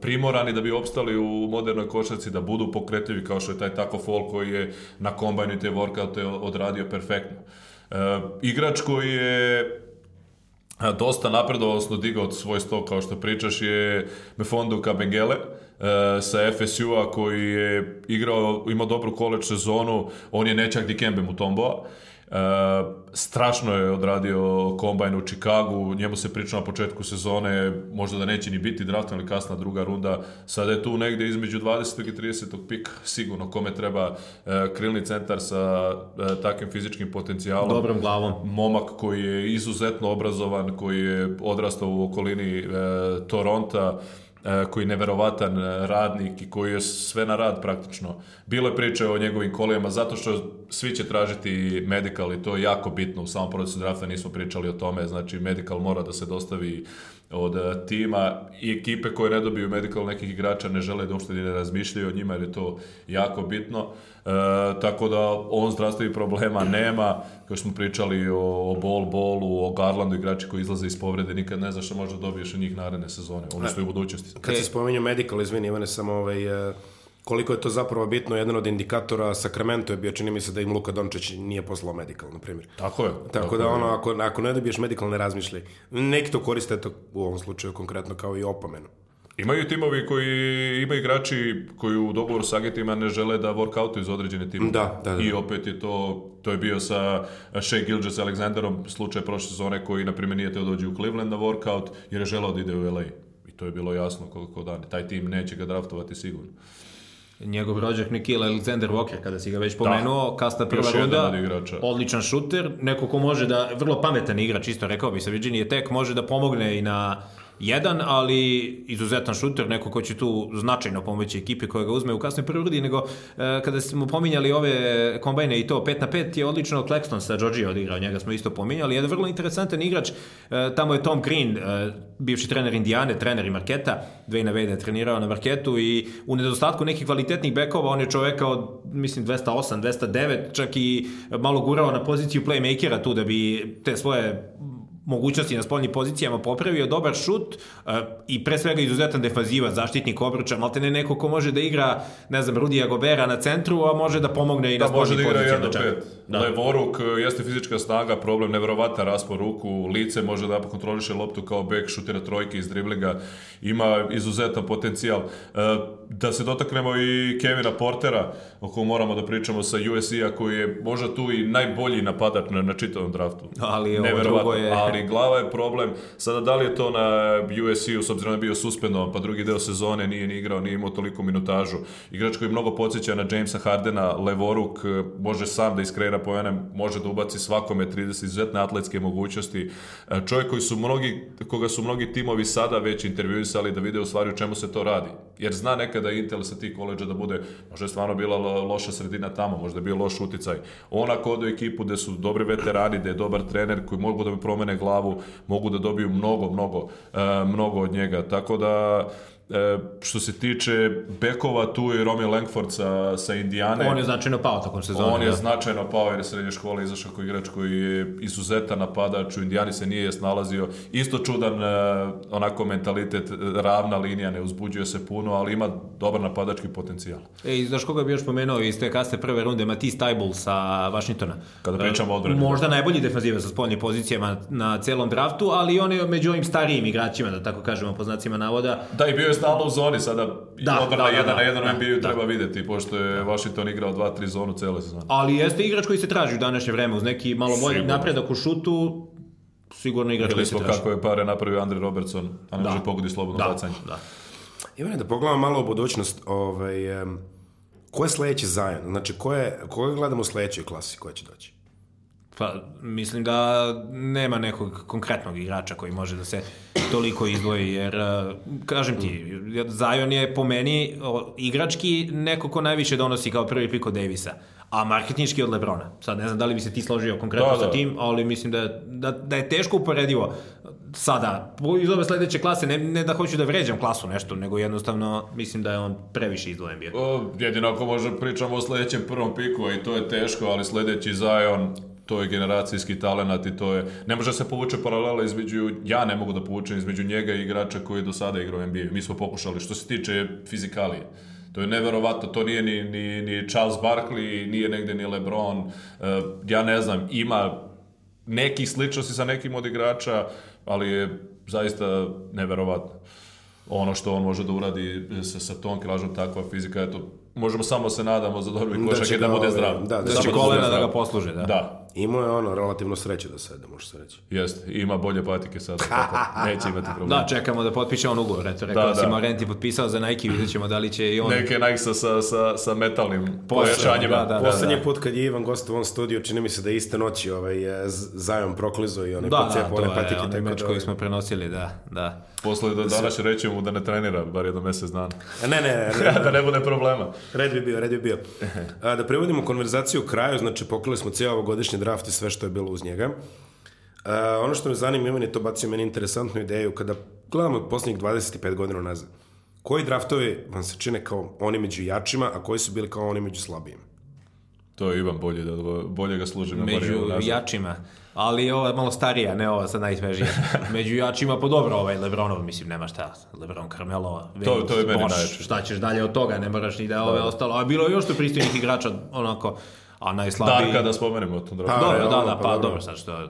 primorani da bi opstali u modernoj košarci, da budu pokretljivi kao što je taj tako Fall koji je na kombajnu te workoute odradio perfektno. E, igrač koji je dosta napredo, odnosno da digao svoj sto kao što pričaš, je Mefondo Kabengele e, sa FSU-a koji je igrao, imao dobru koleč sezonu, on je nečak Dikembe Mutomboa. E, strašno je odradio kombajn u Čikagu, njemu se priča na početku sezone, možda da neće ni biti draftan ali kasna druga runda, sada je tu negde između 20. i 30. pik sigurno kome treba e, krilni centar sa e, takvim fizičkim potencijalom. Dobrom glavom. Momak koji je izuzetno obrazovan, koji je odrastao u okolini Toronta, E, koji je neverovatan e, radnik i koji je sve na rad praktično. Bilo je priče o njegovim kolijama zato što svi će tražiti medical i to je jako bitno. U samom procesu drafta nismo pričali o tome, znači medical mora da se dostavi od e, tima i ekipe koje ne dobiju medical nekih igrača ne žele da uopšte ne razmišljaju o njima jer je to jako bitno. E, tako da on zdravstvenih problema nema, kao što smo pričali o, o bol bolu, o Garlandu, igrači koji izlaze iz povrede, nikad ne znaš šta možda dobiješ od njih naredne sezone, odnosno i u budućnosti. Kad se spominju medical, izvini Ivane, samo ovaj, uh koliko je to zapravo bitno, jedan od indikatora Sacramento je bio, čini mi se da im Luka Dončić nije poslao medical, na primjer. Tako je. Tako, tako da, ono, ako, ako ne dobiješ medical, ne razmišljaj. Neki to koriste to u ovom slučaju konkretno kao i opomenu. Imaju timovi koji, ima igrači koji u dogovoru sa agentima ne žele da workoutu iz određene timove. Da, da, da. I opet je to, to je bio sa Shea Gilgis Alexanderom, slučaj prošle sezone koji, na primjer, nije teo da dođe u Cleveland na workout jer je želao da ide u LA. I to je bilo jasno koliko dana. Taj tim neće ga draftovati sigurno njegov rođak Nikila Alexander Walker, kada si ga već da. pomenuo, da. kasna prva runda, odličan šuter, neko ko može da, vrlo pametan igrač, isto rekao bi sa Virginia Tech, može da pomogne i na jedan, ali izuzetan šuter, neko ko će tu značajno pomoći ekipi koja ga uzme u kasnoj prirodi, nego e, kada smo pominjali ove kombajne i to 5 na 5 je odlično Claxton sa Georgije odigrao, njega smo isto pominjali, jedan vrlo interesantan igrač, e, tamo je Tom Green, e, bivši trener Indijane, trener i Marketa, Dwayne Wade je trenirao na Marketu i u nedostatku nekih kvalitetnih bekova, on je čoveka od, mislim, 208, 209, čak i malo gurao na poziciju playmakera tu da bi te svoje mogućnosti na spoljnim pozicijama popravio, dobar šut uh, i pre svega izuzetan defanziva, zaštitnik obruča, malte ne neko ko može da igra, ne znam, Rudija Gobera na centru, a može da pomogne i da, na spoljnim pozicijama. Da, može da igra 1 do 5. Da. Levoruk e, jeste fizička snaga, problem, nevjerovatan raspor ruku, lice može da kontroliše loptu kao bek, šutira trojke iz driblinga, ima izuzetan potencijal. Uh, da se dotaknemo i Kevina Portera, o kojem moramo da pričamo sa USC-a, koji je možda tu i najbolji napadač na, na čitavom draftu. Ali ovo drugo je... Ali glava je problem. Sada, da li je to na USC-u, s obzirom da je bio suspenovan, pa drugi deo sezone nije ni igrao, nije imao toliko minutažu. Igrač koji mnogo podsjeća na Jamesa Hardena, levoruk, e, može sam da iskreira pojene, može da ubaci svakome 30 izuzetne atletske mogućnosti. E, čovjek koji su mnogi, koga su mnogi timovi sada već intervjuisali da vide u stvari o čemu se to radi. Jer zna nekad da Intel sa tih koleđa da bude, možda je stvarno bila loša sredina tamo, možda je bio loš uticaj. Ona kod ode u ekipu gde su dobri veterani, gde je dobar trener koji mogu da mi promene glavu, mogu da dobiju mnogo, mnogo, e, mnogo od njega. Tako da E, što se tiče bekova, tu je Romeo Langford sa, sa Indijane. On je značajno pao tokom sezona. On je da. značajno pao jer je srednje škole izašao kao igrač koji je izuzetan napadač, u Indijani se nije snalazio. Isto čudan e, onako mentalitet, e, ravna linija, ne uzbuđuje se puno, ali ima dobar napadački potencijal. E, i znaš koga bi još pomenuo iz te kaste prve runde, Matisse Tajbul sa Washingtona. Kada pričamo o odbrani. Možda najbolji defanziva sa spoljnim pozicijama na celom draftu, ali on je među ovim starijim igračima, da tako kažemo, po znacima navoda. Da, i bio je stalo stalno u zoni, sada da, odbrana da, da, jedan da, na jedan u da, NBA-u da. treba videti, pošto je Washington igrao 2-3 zonu cijele sezone. Ali jeste igrač koji se traži u današnje vreme, uz neki malo bolji napredak u šutu, sigurno igrač koji se traži. kako je pare napravio Andre Robertson, a ne može pogodi slobodno bacanje. Da, Ivane, da pogledamo malo u budućnost, ovaj, um, ko je sljedeći zajedno? Znači, je, koje gledamo sljedećoj klasi koja će doći? Pa, mislim da nema nekog konkretnog igrača koji može da se toliko izdvoji, jer, e, kažem ti, Zion je po meni igrački neko ko najviše donosi kao prvi pik od Davisa, a marketnički od Lebrona. Sad ne znam da li bi se ti složio konkretno da, da. sa tim, ali mislim da, da, da je teško uporedivo sada, iz ove sledeće klase, ne, ne da hoću da vređam klasu nešto, nego jednostavno mislim da je on previše izdvojen bio. O, jedino ako možda pričamo o sledećem prvom piku, i to je teško, ali sledeći Zion to je generacijski talenat i to je... Ne može da se povuče paralela između... Ja ne mogu da povučem između njega i igrača koji je do sada igrao NBA. Mi smo pokušali. Što se tiče fizikalije, to je neverovatno, to nije ni, ni, ni Charles Barkley, nije negde ni LeBron, uh, ja ne znam, ima neki sličnosti sa nekim od igrača, ali je zaista neverovatno. Ono što on može da uradi e, sa, sa tom kilažom, takva fizika, eto, možemo samo se nadamo za dobrih košak da, da bude ovaj- zdrav. Da, da, da će da kolena da ga posluže, da. Da, Imao je ono relativno sreće da sede, može se reći. Jeste, ima bolje patike sada, tako, da neće imati problema. Da, čekamo da potpiše on ugovor, eto, rekao da, da. si Morenti potpisao za Nike, vidjet ćemo da li će i on... Neke Nike sa, sa, sa metalnim pojačanjima. Da, da, da, da, Poslednji put kad je Ivan gostao u ovom studiju, čini mi se da iste noći ovaj, e, Zajom proklizo i one da, pocepo, one patike. Da, da, to je meč da- koji smo prenosili, da, da. Posle da danas reći mu da ne trenira, bar jedno mesec dana. E, ne, ne, ne. da ne bude problema. Red bi bio, red bi bio. da privodimo konverzaciju u kraju, znači pokrili smo cijelo ovogodišnje draft i sve što je bilo uz njega. Uh, ono što me zanima, Ivan je to bacio meni interesantnu ideju, kada gledamo posljednjih 25 godina nazad, koji draftovi vam se čine kao oni među jačima, a koji su bili kao oni među slabijim? To je Ivan bolje, da, bolje ga služi Među jačima, ali ova je malo starija, ne ova sa najsvežija. Među jačima, po pa dobro, ovaj Lebronov, mislim, nema šta. Lebron Carmelo, to, to je meni Šta ćeš dalje od toga, ne moraš ni da, da ove da. ostalo. A bilo je još tu pristojnih igrača, onako, a najslabiji... Darka da spomenemo to. Dobro, da, da, da, pa, pa dobro, sad što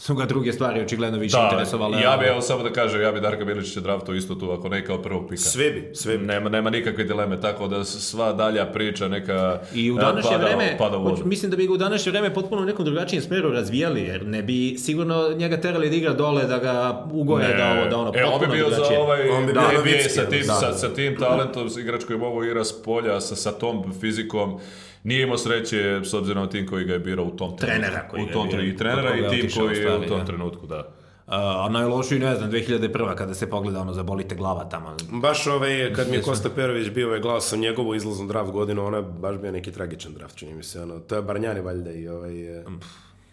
su ga druge stvari očigledno više da, interesovale. Ja bih evo samo da kažem, ja bih Darka Miličića draftu isto tu, ako ne kao prvog pika. Sve bi, sve bi. Nema, nema nikakve dileme, tako da sva dalja priča neka I u e, današnje pada, vreme, pada u mislim da bi ga u današnje vreme potpuno u nekom drugačijem smeru razvijali, jer ne bi sigurno njega terali da igra dole, da ga ugoje, da ovo, da ono, e, on bi bio drugačije. za ovaj, on bi da, bio sa, tim, da. Sa, sa tim talentom, igrač koji mogu igra s polja, sa, sa tom fizikom, Nije imao sreće s obzirom na tim koji ga je birao u tom trenutku. Trenera koji u tom, je I trenera i tim koji je u tom da. trenutku, da. A uh, najlošiji, ne znam, 2001. kada se pogleda, ono, zabolite glava tamo. Baš ovaj, kad mi je Kosta Perović bio, ovaj, glava sam njegovu izlaznu draft godinu, ona baš bio neki tragičan draft, čini mi se, ono, to je Barnjani valjda i ovaj... E.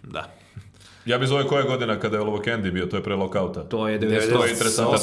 Da. Ja bih zove koje godina kada je Lovo Candy bio, to je pre lockouta. To je 98. To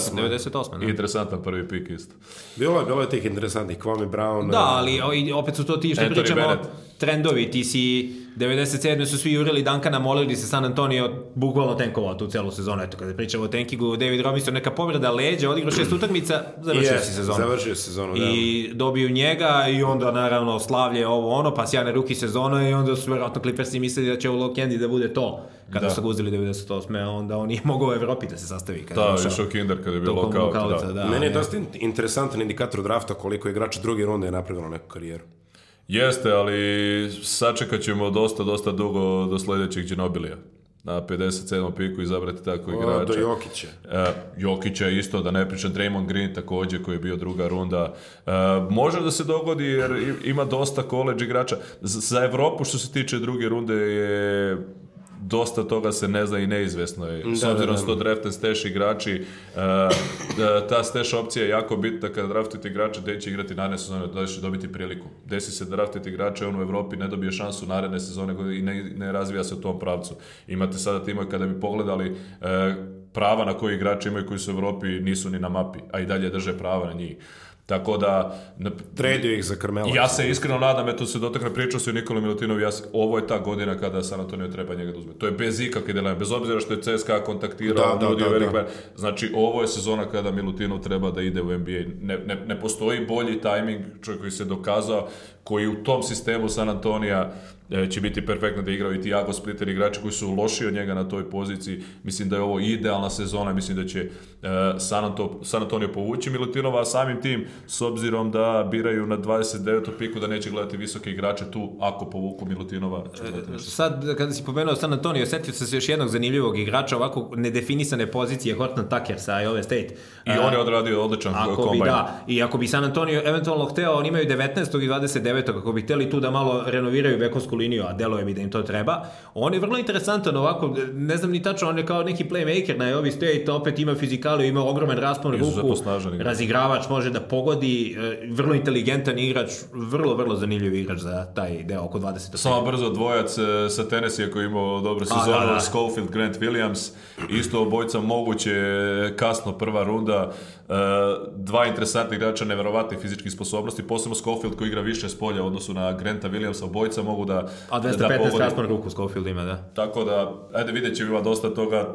98 ne? interesantan prvi pik isto. Bilo je, bilo je tih interesantnih, Kwame Brown. Da, eh, ali opet su to ti što pričamo Bennett. trendovi, ti si 97. su svi jurili Dankana, molili se San Antonio, bukvalno tenkovao tu celu sezonu. Eto, kada pričamo o tenkigu, David Robinson, neka povreda leđa, odigra šest utakmica, završio yes, si sezonu. Završio sezonu, da. I dobiju njega i onda, naravno, slavlje ovo ono, pa sjane ruki sezona i onda su, verovatno, Clippers mislili da će ovo Candy da bude to kada da. su ga uzeli 98. onda on nije mogao u Evropi da se sastavi. Kada da, išao Kinder kada je bio lokal. Da. da. Meni je dosta interesantan indikator drafta koliko igrača druge runde je napravilo neku karijeru. Jeste, ali sačekat ćemo dosta, dosta dugo do sljedećeg Džinobilija na 57. piku izabrati tako o, igrača. Do Jokića. E, Jokića isto, da ne pričam, Draymond Green takođe koji je bio druga runda. E, može da se dogodi jer ima dosta koleđ igrača. Za Evropu što se tiče druge runde je dosta toga se ne zna i neizvesno je. Da, S da, obzirom da, da, da. draften stash igrači, uh, da, ta steš opcija je jako bitna kada draftujete igrače gde će igrati naredne sezone, da će dobiti priliku. Desi se da draftite igrača, on u Evropi ne dobije šansu naredne sezone i ne, ne razvija se u tom pravcu. Imate sada timove kada bi pogledali uh, prava na koje igrače imaju koji su u Evropi nisu ni na mapi, a i dalje drže prava na njih. Tako da... Na, Tredio ih za Karmela. Ja se iskreno nadam, eto se dotakne pričao se o Nikolu Milutinovu, ja se, ovo je ta godina kada San Antonio treba njega da uzme. To je bez ikakve dileme, bez obzira što je CSKA kontaktirao, da, da, nudio da, da, velik da. Znači, ovo je sezona kada Milutinov treba da ide u NBA. Ne, ne, ne postoji bolji tajming, čovjek koji se dokazao, koji u tom sistemu San Antonija E, će biti perfektno da igrao i Tiago Splitter, igrači koji su loši od njega na toj poziciji. Mislim da je ovo idealna sezona, mislim da će e, San Antonio povući Milutinova, a samim tim, s obzirom da biraju na 29. piku, da neće gledati visoke igrače tu, ako povuku Milutinova. E, sad, kada si pomenuo San Antonio, setio sam se još jednog zanimljivog igrača, ovako nedefinisane pozicije, Horton Tucker sa Iowa State. I on je odradio odličan ako kombajn. Bi, da, I ako bi San Antonio eventualno hteo, oni imaju 19. i 29. Ako bi hteli tu da malo renoviraju bekovsku liniju, a delo je mi da im to treba. On je vrlo interesantan ovako, ne znam ni tačno, on je kao neki playmaker na Jovi State, opet ima fizikalu, ima ogroman raspon ruku, razigravač može da pogodi, e, vrlo inteligentan igrač, vrlo, vrlo zanimljiv igrač za taj deo oko 20. Samo brzo dvojac e, sa Tennessee koji je imao dobro pa sezonu, da, da. Schofield, Grant Williams, isto obojca moguće e, kasno prva runda, E, dva interesantna igrača neverovatnih fizičkih sposobnosti, posebno Schofield koji igra više s polja u odnosu na Grenta Williamsa, obojica mogu da... A 215 da pogodi... raspored Schofield ima, da. Tako da, ajde vidjet će ima dosta toga,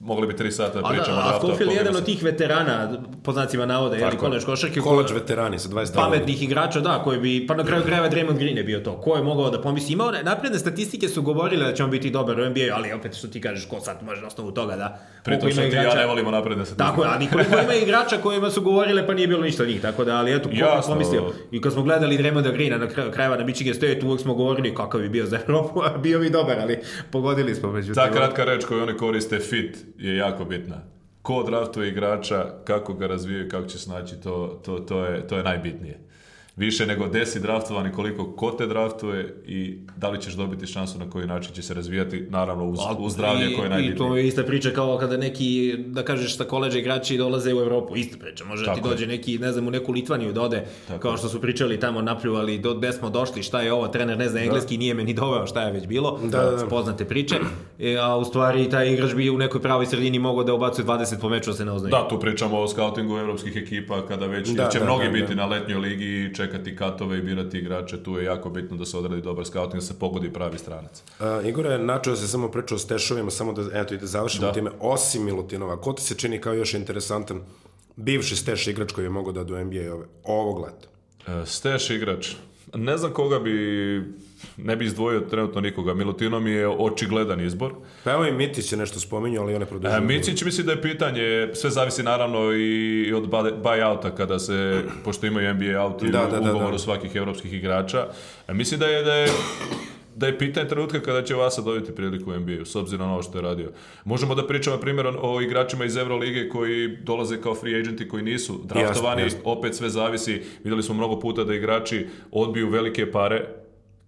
mogli bi tri sata da da, pričamo. A, a Schofield je jedan od tih veterana, po znacima navode, ili koleđ košarke. Koleđ veterani sa 20 Pametnih igrača, da, koji bi, pa na kraju krajeva Draymond Green je bio to. Ko je mogao da pomisli? Imao, napredne statistike su govorile da će on biti dobar u NBA, ali opet što ti kažeš, ko sad može na osnovu toga da... Pritom što ti ja ne volimo napredne statistike. Tako je, ali koliko ima igrača kojima su govorile, pa nije bilo ništa od njih, tako da, ali eto, ko je pomislio. I kad smo gledali Draymonda Greena na kraju krajeva na Michigan State, uvek smo govorili kakav bi bio za Europu, bio bi dobar, ali pogodili smo međutim. Ta kratka reč koju oni koriste, fit, je jako bitna. Ko draftuje igrača, kako ga razvije, kako će snaći, to, to, to, je, to je najbitnije više nego 10 draftovani koliko ko te draftuje i da li ćeš dobiti šansu na koji način će se razvijati, naravno uz, pa, uz zdravlje koje je najbitnije. I to je ista priča kao kada neki, da kažeš, sa koleđa igrači dolaze u Evropu, ista priča. Može Tako ti dođe neki, ne znam, u neku Litvaniju da ode, Tako kao što su pričali tamo, napljuvali, do, gde smo došli, šta je ovo, trener ne zna da. engleski, da. nije me ni doveo, šta je već bilo, da, da, da. poznate priče, e, a u stvari taj igrač bi u nekoj pravoj sredini mogao da ubacuje 20 po meču se ne oznaje. Da, tu pričamo o scoutingu evropskih ekipa, kada već da, će da, mnogi da, biti da. na letnjoj ligi i čekati katove i birati igrače, tu je jako bitno da se odradi dobar scouting, da se pogodi pravi stranac. A, e, Igore, načeo se samo pričao o stešovima, samo da, eto, i da završimo da. time, osim Milutinova, ko ti se čini kao još interesantan bivši steš igrač koji je mogao da do NBA ove, ovog leta? E, steš igrač. Ne znam koga bi ne bi izdvojio trenutno nikoga. Milutinov mi je očigledan izbor. Pa evo i Mitić je nešto spominjao, ali on je produžio. E, Mitić misli da je pitanje, sve zavisi naravno i od buyouta kada se, pošto imaju NBA out i da, da, da, ugovoru da. svakih evropskih igrača. E, mislim da je, da je da je pitanje trenutka kada će Vasa dobiti priliku u NBA-u, s obzirom na ono što je radio. Možemo da pričamo, na primjer, o igračima iz Eurolige koji dolaze kao free agenti koji nisu draftovani, jasne, jasne. opet sve zavisi. Videli smo mnogo puta da igrači odbiju velike pare,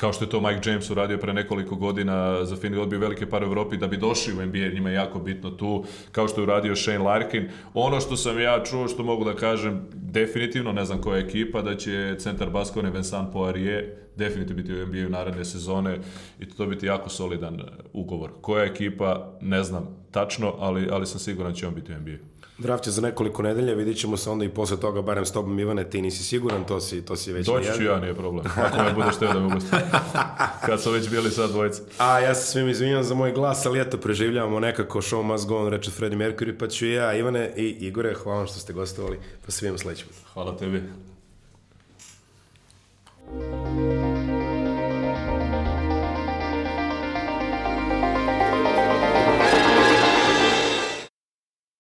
kao što je to Mike James uradio pre nekoliko godina za Phoenix, odbio velike pare u Evropi da bi došli u NBA, njima je jako bitno tu, kao što je uradio Shane Larkin. Ono što sam ja čuo, što mogu da kažem, definitivno, ne znam koja je ekipa, da će centar Baskone Vincent Poirier definitivno biti u NBA u naredne sezone i to biti jako solidan uh, ugovor. Koja ekipa, ne znam tačno, ali, ali sam siguran da će on biti u NBA. Draft je za nekoliko nedelja, vidit ćemo se onda i posle toga, barem s tobom Ivane, ti nisi siguran, to si, to si već Doći ću ja, nije problem, ako me budeš teo da me gosti. Kad su već bili sad dvojice. A ja se svim izvinjam za moj glas, ali eto, preživljavamo nekako show must go on, reče Freddie Mercury, pa ću ja, Ivane i Igore, hvala vam što ste gostovali, pa svima sledeći put. Hvala tebi.